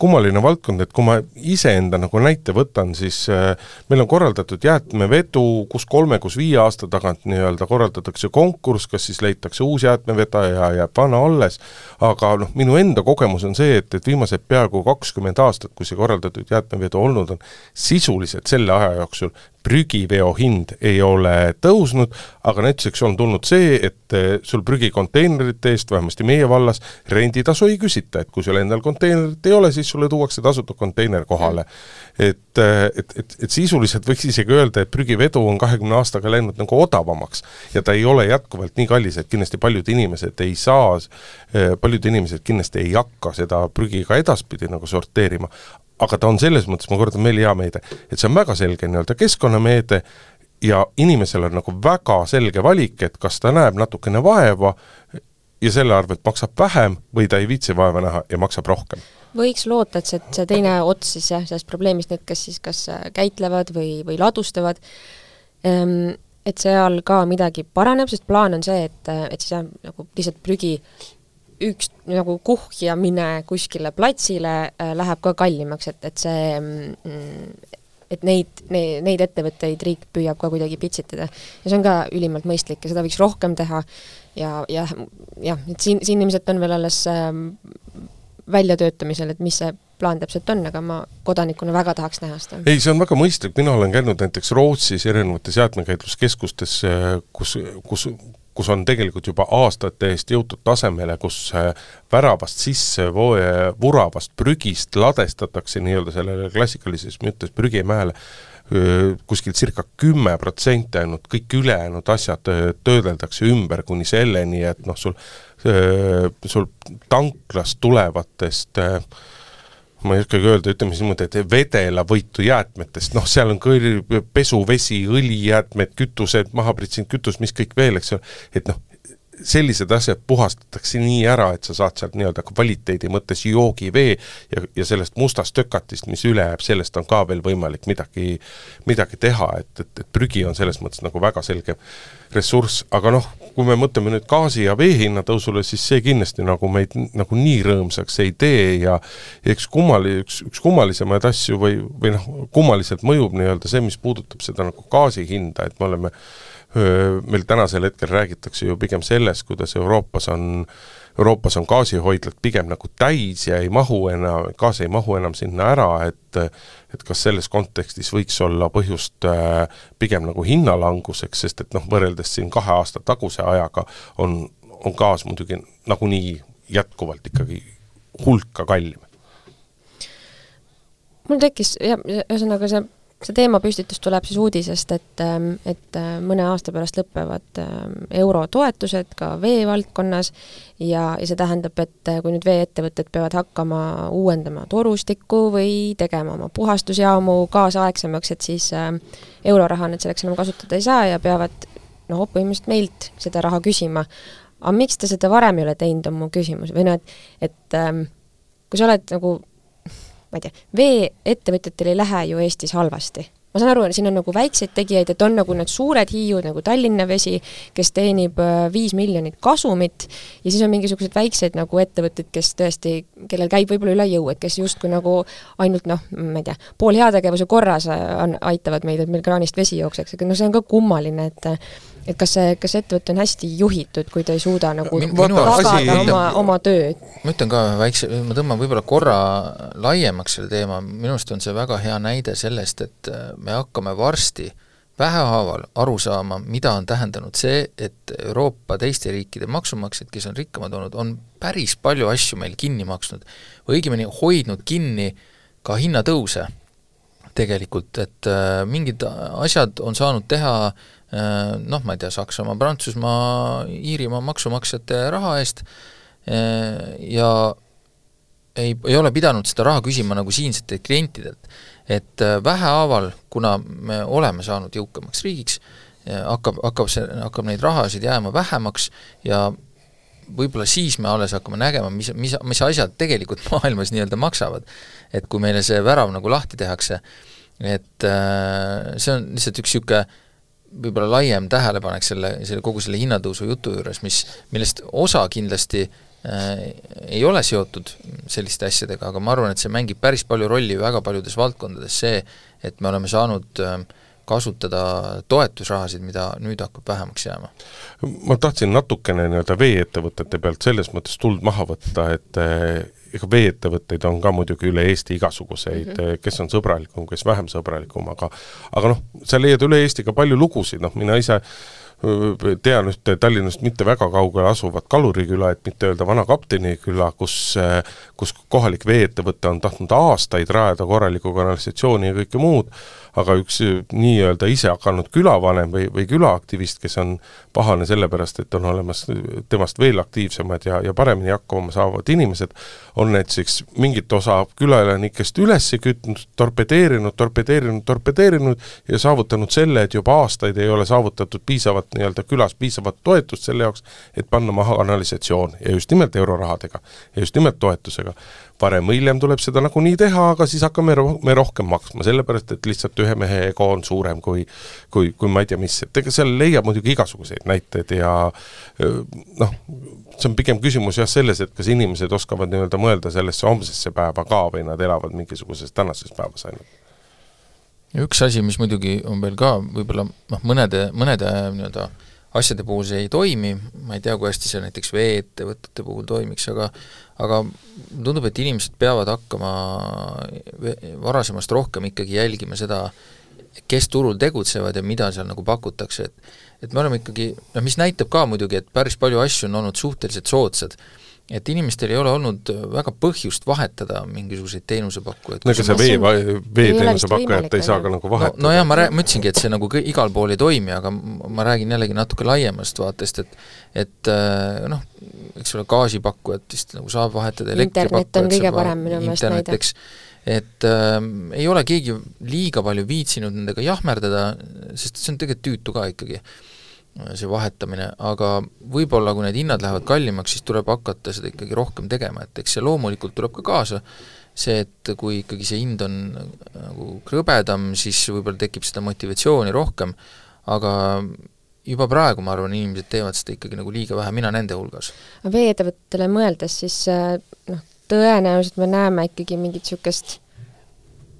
kummaline valdkond, et kui ma iseenda nagu näite võtan, siis äh, meil on korraldatud jäätmevedu, kus kolme, kus viie aasta tagant nii-öelda korraldatakse konkurss, kas siis leitakse uus jäätmevedaja ja jääb vana alles, aga noh, minu enda kogemus on see, et, et viimased peaaegu kakskümmend aastat, kui see korraldatud jäätmevedu olnud on, sisuliselt selle aja jooksul prügiveo hind ei ole tõusnud, aga näituseks on tulnud see, et eh, sul prügikonteinerite eest, vähemasti meie vallas, renditasu ei küsita, et kui sul endal konteinerit ei ole, siis sulle tuuakse tasuta konteiner kohale. et, eh, et, et, et sisuliselt võiks isegi öelda, et prügivedu on kahekümne aastaga läinud nagu odavamaks ja ta ei ole jätkuvalt nii kallis, et kindlasti paljud inimesed ei saa, eh, paljud inimesed kindlasti ei hakka seda prügi ka edaspidi nagu sorteerima, aga ta on selles mõttes, ma kordan veel hea meede, et see on väga selge nii-öelda keskkonnameede ja inimesel on nagu väga selge valik, et kas ta näeb natukene vaeva ja selle arvelt maksab vähem või ta ei viitsi vaeva näha ja maksab rohkem. Võiks loota, et see, see teine ots siis jah, sellest probleemist, need, kes siis kas käitlevad või, või ladustavad, ehm, et seal ka midagi paraneb, sest plaan on see, et, et siis jah, nagu lihtsalt prügi üks nagu kuhjamine kuskile platsile äh, läheb ka kallimaks, et, et see mm, et neid, neid, neid ettevõtteid riik püüab ka kuidagi pitsitada. ja see on ka ülimalt mõistlik ja seda võiks rohkem teha ja, ja jah, et siin, siin ilmselt on veel alles äh, väljatöötamisel, et mis see plaan täpselt on, aga ma kodanikuna väga tahaks näha seda. ei, see on väga mõistlik, mina olen käinud näiteks Rootsis erinevates jäätmekäitluskeskustes, äh, kus, kus kus on tegelikult juba aastate eest jõutud tasemele, kus äh, väravast sisse voe, vuravast prügist ladestatakse nii-öelda sellele klassikalises mõttes prügimäele kuskil circa kümme protsenti ainult, kõik ülejäänud asjad töödeldakse ümber kuni selleni, et noh, sul, sul tanklast tulevatest äh, ma ei oskagi öelda, ütleme siis niimoodi, et vedelavõitu jäätmetest, noh, seal on kõl-, pesuvesi, õlijäätmed, kütused, maha pritsinud kütus, mis kõik veel, eks ole, et noh, sellised asjad puhastatakse nii ära, et sa saad sealt nii-öelda kvaliteedi mõttes joogivee ja, ja sellest mustast tökatist, mis üle jääb, sellest on ka veel võimalik midagi, midagi teha, et, et, et prügi on selles mõttes nagu väga selge ressurss, aga noh, kui me mõtleme nüüd gaasi ja vee hinna tõusule, siis see kindlasti nagu meid nagu nii rõõmsaks ei tee ja eks kummali-, üks, üks kummalisemaid asju või, või noh, kummaliselt mõjub nii-öelda see, mis puudutab seda nagu gaasi hinda, et me oleme meil tänasel hetkel räägitakse ju pigem sellest, kuidas Euroopas on Euroopas on gaasihoidlad pigem nagu täis ja ei mahu enam, gaas ei mahu enam sinna ära, et et kas selles kontekstis võiks olla põhjust pigem nagu hinnalanguseks, sest et noh, võrreldes siin kahe aasta taguse ajaga on, on gaas muidugi nagunii jätkuvalt ikkagi hulka kallim. mul tekkis jah, ühesõnaga see see teemapüstitus tuleb siis uudisest, et, ähm, et äh, mõne aasta pärast lõpevad ähm, eurotoetused ka veevaldkonnas ja, ja see tähendab, et äh, kui nüüd veeettevõtted peavad hakkama uuendama torustikku või tegema oma puhastusjaamu kaasaegsemaks, et siis äh, euroraha nad selleks enam kasutada ei saa ja peavad noh, põhimõtteliselt meilt seda raha küsima. aga miks te seda varem ei ole teinud, on mu küsimus, või noh, et, et ähm, kui sa oled nagu ma ei tea, veeettevõtjatel ei lähe ju Eestis halvasti. ma saan aru, siin on nagu väikseid tegijaid, et on nagu need suured hiiud nagu Tallinna Vesi, kes teenib äh, viis miljonit kasumit, ja siis on mingisugused väiksed nagu ettevõtted, kes tõesti, kellel käib võib-olla üle jõu, et kes justkui nagu ainult noh, ma ei tea, pool heategevuse korras äh, on, aitavad meid, et meil kraanist vesi jookseks, aga no see on ka kummaline, et et kas see, kas ettevõte on hästi juhitud, kui ta ei suuda nagu Min, tagada asi, oma, oma tööd? ma ütlen ka väikse, ma tõmban võib-olla korra laiemaks selle teema, minu arust on see väga hea näide sellest, et äh, me hakkame varsti vähehaaval aru saama, mida on tähendanud see, et Euroopa teiste riikide maksumaksjad, kes on rikkamad olnud, on päris palju asju meil kinni maksnud. õigemini hoidnud kinni ka hinnatõuse tegelikult, et äh, mingid asjad on saanud teha äh, Äh, noh, ma ei tea, Saksamaa, Prantsusmaa, Iirimaa maksumaksjate raha eest äh, ja ei, ei ole pidanud seda raha küsima nagu siinsetelt klientidelt. et äh, vähehaaval, kuna me oleme saanud jõukamaks riigiks, hakkab, hakkab see, hakkab neid rahasid jääma vähemaks ja võib-olla siis me alles hakkame nägema, mis, mis, mis asjad tegelikult maailmas nii-öelda maksavad. et kui meile see värav nagu lahti tehakse, et see on lihtsalt üks niisugune võib-olla laiem tähelepanek selle, selle kogu selle hinnatõusu jutu juures, mis, millest osa kindlasti äh, ei ole seotud selliste asjadega, aga ma arvan, et see mängib päris palju rolli väga paljudes valdkondades, see, et me oleme saanud äh, kasutada toetusrahasid, mida nüüd hakkab vähemaks jääma? ma tahtsin natukene nii-öelda veeettevõtete pealt selles mõttes tuld maha võtta, et ega veeettevõtteid on ka muidugi üle Eesti igasuguseid mm, -hmm. kes on sõbralikum, kes vähem sõbralikum, aga aga noh, sa leiad üle Eesti ka palju lugusid, noh mina ise tean ühte Tallinnast mitte väga kaugel asuvat Kaluriküla, et mitte öelda vana kapteniküla, kus, kus kohalik veeettevõte on tahtnud aastaid rajada korralikku kanalisatsiooni ja kõike muud, aga üks äh, nii-öelda ise hakanud külavanem või, või külaaktivist, kes on pahane sellepärast, et on olemas temast veel aktiivsemad ja, ja paremini hakkama saavad inimesed, on näiteks mingit osa külaelanikest üles kütnud, torpedeerinud, torpedeerinud, torpedeerinud ja saavutanud selle, et juba aastaid ei ole saavutatud piisavat nii-öelda külas piisavat toetust selle jaoks, et panna maha kanalisatsioon. Ja just nimelt eurorahadega ja just nimelt toetusega varem või hiljem tuleb seda nagunii teha, aga siis hakkame ro-, me rohkem maksma, sellepärast et lihtsalt ühe mehe ego on suurem kui kui, kui ma ei tea mis, et ega seal leiab muidugi igasuguseid näiteid ja noh, see on pigem küsimus jah selles, et kas inimesed oskavad nii-öelda mõelda sellesse homsesse päeva ka või nad elavad mingisuguses tänases päevas ainult. ja üks asi, mis muidugi on veel ka võib-olla noh, mõnede, mõnede nii-öelda asjade puhul see ei toimi, ma ei tea, kui hästi see näiteks vee-ettevõtete puhul toimiks, aga aga tundub, et inimesed peavad hakkama varasemast rohkem ikkagi jälgima seda, kes turul tegutsevad ja mida seal nagu pakutakse, et et me oleme ikkagi, noh mis näitab ka muidugi, et päris palju asju on olnud suhteliselt soodsad et inimestel ei ole olnud väga põhjust vahetada mingisuguseid teenusepakkujaid. no ega see vee, veeteenuse pakkujat ei saa ka nagu vahetada. no, no jaa, ma rää-, ma ütlesingi, et see nagu igal pool ei toimi, aga ma räägin jällegi natuke laiemast vaatest, et et äh, noh, eks ole, gaasipakkujat vist nagu saab vahetada, internet on kõige parem minu meelest näide. Et äh, ei ole keegi liiga palju viitsinud nendega jahmerdada, sest see on tegelikult tüütu ka ikkagi see vahetamine, aga võib-olla kui need hinnad lähevad kallimaks, siis tuleb hakata seda ikkagi rohkem tegema, et eks see loomulikult tuleb ka kaasa, see, et kui ikkagi see hind on nagu krõbedam, siis võib-olla tekib seda motivatsiooni rohkem, aga juba praegu ma arvan, inimesed teevad seda ikkagi nagu liiga vähe, mina nende hulgas. veeettevõtetele mõeldes, siis noh, tõenäoliselt me näeme ikkagi mingit niisugust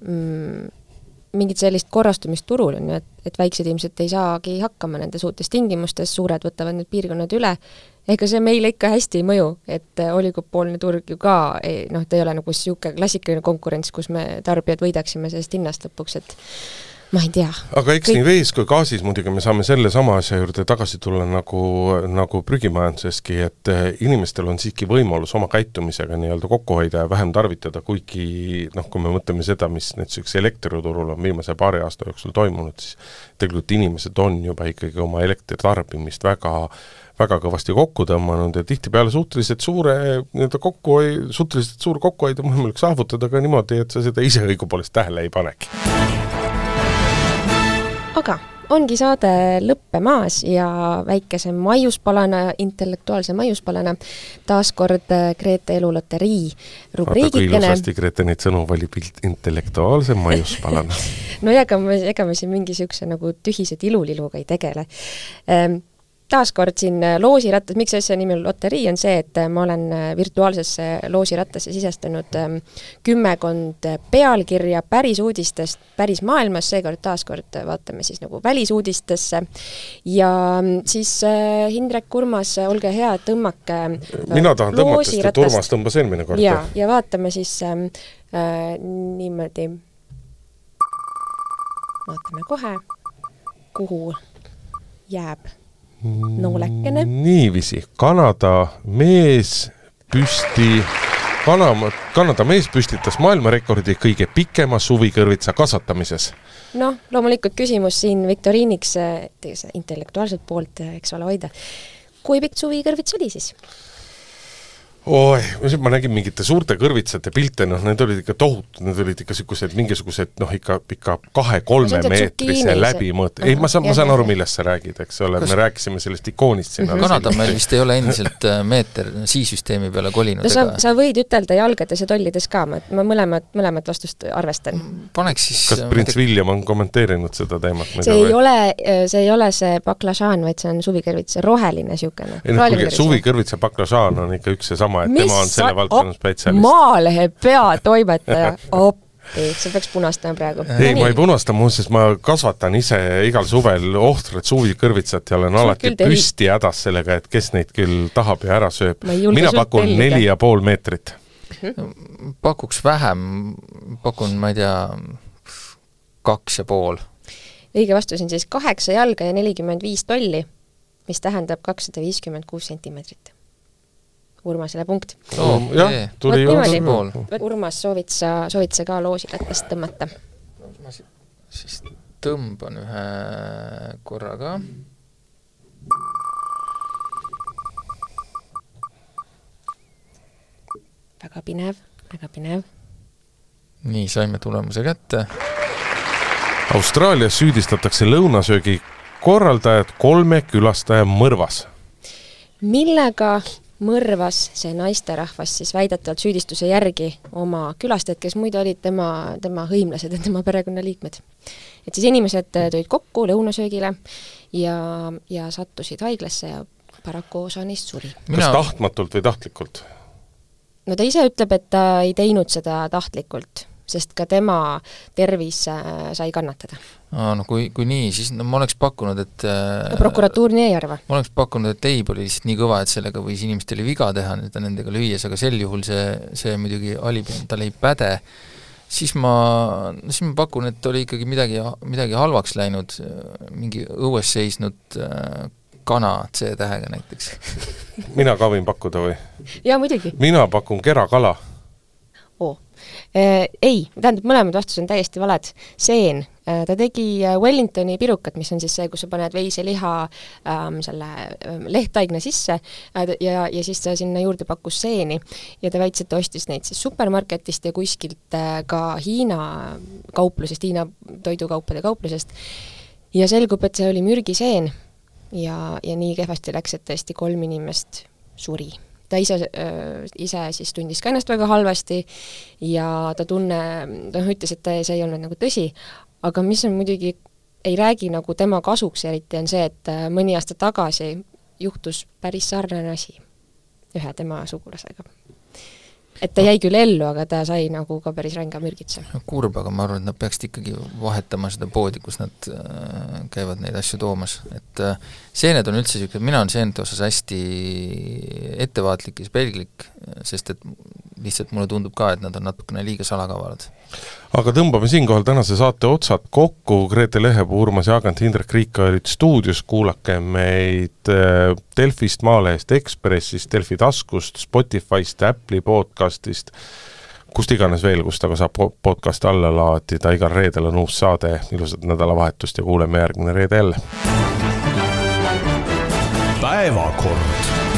mm, mingit sellist korrastumist turul, on ju, et, et väiksed inimesed ei saagi hakkama nendes uutes tingimustes, suured võtavad need piirkonnad üle, ega see meile ikka hästi ei mõju, et oligopoolne turg ju ka ei noh, ta ei ole nagu niisugune klassikaline konkurents, kus me tarbijad võidaksime sellest hinnast lõpuks, et ma ei tea. aga eks Kõik... nii vees kui gaasis muidugi me saame selle sama asja juurde tagasi tulla nagu, nagu prügimajanduseski, et eh, inimestel on siiski võimalus oma käitumisega nii-öelda kokku hoida ja vähem tarvitada, kuigi noh, kui me mõtleme seda, mis näiteks elektriturul on viimase paari aasta jooksul toimunud, siis tegelikult inimesed on juba ikkagi oma elektritarbimist väga väga kõvasti kokku tõmmanud ja tihtipeale suhteliselt suure nii-öelda kokkuhoi-, suhteliselt suur kokkuhoid on võimalik saavutada ka niimoodi, et sa seda ise õigupoolest tähele ei panegi aga ongi saade lõppemas ja väikese maiuspalana, intellektuaalse maiuspalana taas kord äh, Grete eluloterii rubriigikene. kui ilusasti Grete neid sõnu valib, intellektuaalse maiuspalana no ega me, ega me siin mingi niisuguse nagu tühise tiluliluga ei tegele ehm, taaskord siin äh, loosirattas, miks asja nimi on loterii, on see, et äh, ma olen äh, virtuaalsesse loosirattasse sisestanud ähm, kümmekond pealkirja päris uudistest päris maailmas, seekord taaskord vaatame siis nagu välisuudistesse. Ja ähm, siis Hindrek, Urmas, olge hea, tõmmake mina tahan tõmmata, sest et Urmas tõmbas eelmine kord. ja, ja vaatame siis ähm, äh, niimoodi, vaatame kohe, kuhu jääb noolekene. niiviisi, Kanada mees püsti, Kanada, Kanada mees püstitas maailmarekordi kõige pikema suvikõrvitsa kasvatamises. noh, loomulikult küsimus siin viktoriiniks intellektuaalselt poolt, eks ole, hoida. kui pikk suvikõrvits oli siis? Oi, ma nägin mingite suurte kõrvitsate pilte, noh, need olid ikka tohutud, need olid ikka niisugused mingisugused noh, ikka, ikka kahe-kolme meetrise läbimõõt-, ei, ma saan, ma saan aru, millest sa räägid, eks ole, me rääkisime sellest ikoonist siin -hmm. Kanada meil vist ei ole endiselt äh, meeter sii-süsteemi peale kolinud no sa, sa võid ütelda jalgades ja tollides ka, ma, ma mõlemat, mõlemat vastust arvestan. Paneks siis kas prints William on kommenteerinud seda teemat? see ei või? ole, äh, see ei ole see baklažaan, vaid see on suvikõrvits, roheline niisugune. ei noh, kuulge, suvikõrvits ja baklažaan on ikka üks ja sama, et Mis tema on selle valdkonna spetsialist. Maalehe peatoimetaja, appi, sa peaks punastama praegu. ei, ma ei punasta, muuseas ma kasvatan ise igal suvel ohtralt suvikõrvitsat ja olen Sul alati püsti hädas sellega, et kes neid küll tahab ja ära sööb. mina pakun neli ja pool meetrit mhm. pakuks vähem, pakun, ma ei tea, kaks ja pool. õige vastus on siis kaheksa jalga ja nelikümmend viis tolli, mis tähendab kakssada viiskümmend kuus sentimeetrit Urmasele punkt oh,. jah, tuli niimoodi pool. Urmas, soovid sa, soovid sa ka loosiratast tõmmata? ma siis tõmban ühe korra ka. väga pinev, väga pinev. nii, saime tulemuse kätte. Austraalias süüdistatakse lõunasöögi korraldajat kolme külastaja mõrvas. millega mõrvas see naisterahvas siis väidetavalt süüdistuse järgi oma külastajad, kes muide olid tema, tema hõimlased ja tema perekonnaliikmed. et siis inimesed tulid kokku lõunasöögile ja, ja sattusid haiglasse ja paraku osa neist suri. kas tahtmatult või tahtlikult? no ta ise ütleb, et ta ei teinud seda tahtlikult sest ka tema tervis äh, sai kannatada. aa, no kui, kui nii, siis no ma oleks pakkunud, et no prokuratuur nii ei arva? ma oleks pakkunud, et teib oli lihtsalt nii kõva, et sellega võis inimestele viga teha, nendega lüües, aga sel juhul see, see muidugi alibi, tal ei päde, siis ma, siis ma pakun, et oli ikkagi midagi, midagi halvaks läinud, mingi õues seisnud äh, kana C-tähega näiteks mina ka võin pakkuda või? jaa, muidugi. mina pakun kerakala Äh, ei, tähendab, mõlemad vastused on täiesti valed. seen, äh, ta tegi äh, Wellingtoni pirukat, mis on siis see, kus sa paned veiseliha ähm, selle ähm, lehtaigna sisse äh, ja, ja siis ta sinna juurde pakkus seeni. ja ta väitis, et ta ostis neid siis supermarketist ja kuskilt äh, ka Hiina kauplusest, Hiina toidukaupade kauplusest. ja selgub, et see oli mürgiseen ja, ja nii kehvasti läks, et tõesti kolm inimest suri ta ise, ise siis tundis ka ennast väga halvasti ja ta tunne, ta ütles, et see ei olnud nagu tõsi, aga mis on muidugi, ei räägi nagu tema kasuks eriti, on see, et mõni aasta tagasi juhtus päris sarnane asi ühe tema sugulasega et ta jäi küll ellu, aga ta sai nagu ka päris ränga mürgituse. kurb, aga ma arvan, et nad peaksid ikkagi vahetama seda poodi, kus nad äh, käivad neid asju toomas, et äh, seened on üldse niisugune, mina olen seenete osas hästi ettevaatlik ja pelglik, sest et lihtsalt mulle tundub ka, et nad on natukene liiga salakavalad. Aga tõmbame siinkohal tänase saate otsad kokku, Grete Lehepuu, Urmas Jaagant, Indrek Riik olid stuudios, kuulake meid äh, Delfist, Maalehest, Ekspressist, Delfi taskust, Spotify'st, Apple'i podcastist, kust iganes veel, kust aga saab podcast'i alla laadida, igal reedel on uus saade, ilusat nädalavahetust ja kuuleme järgmine reede jälle. päevakord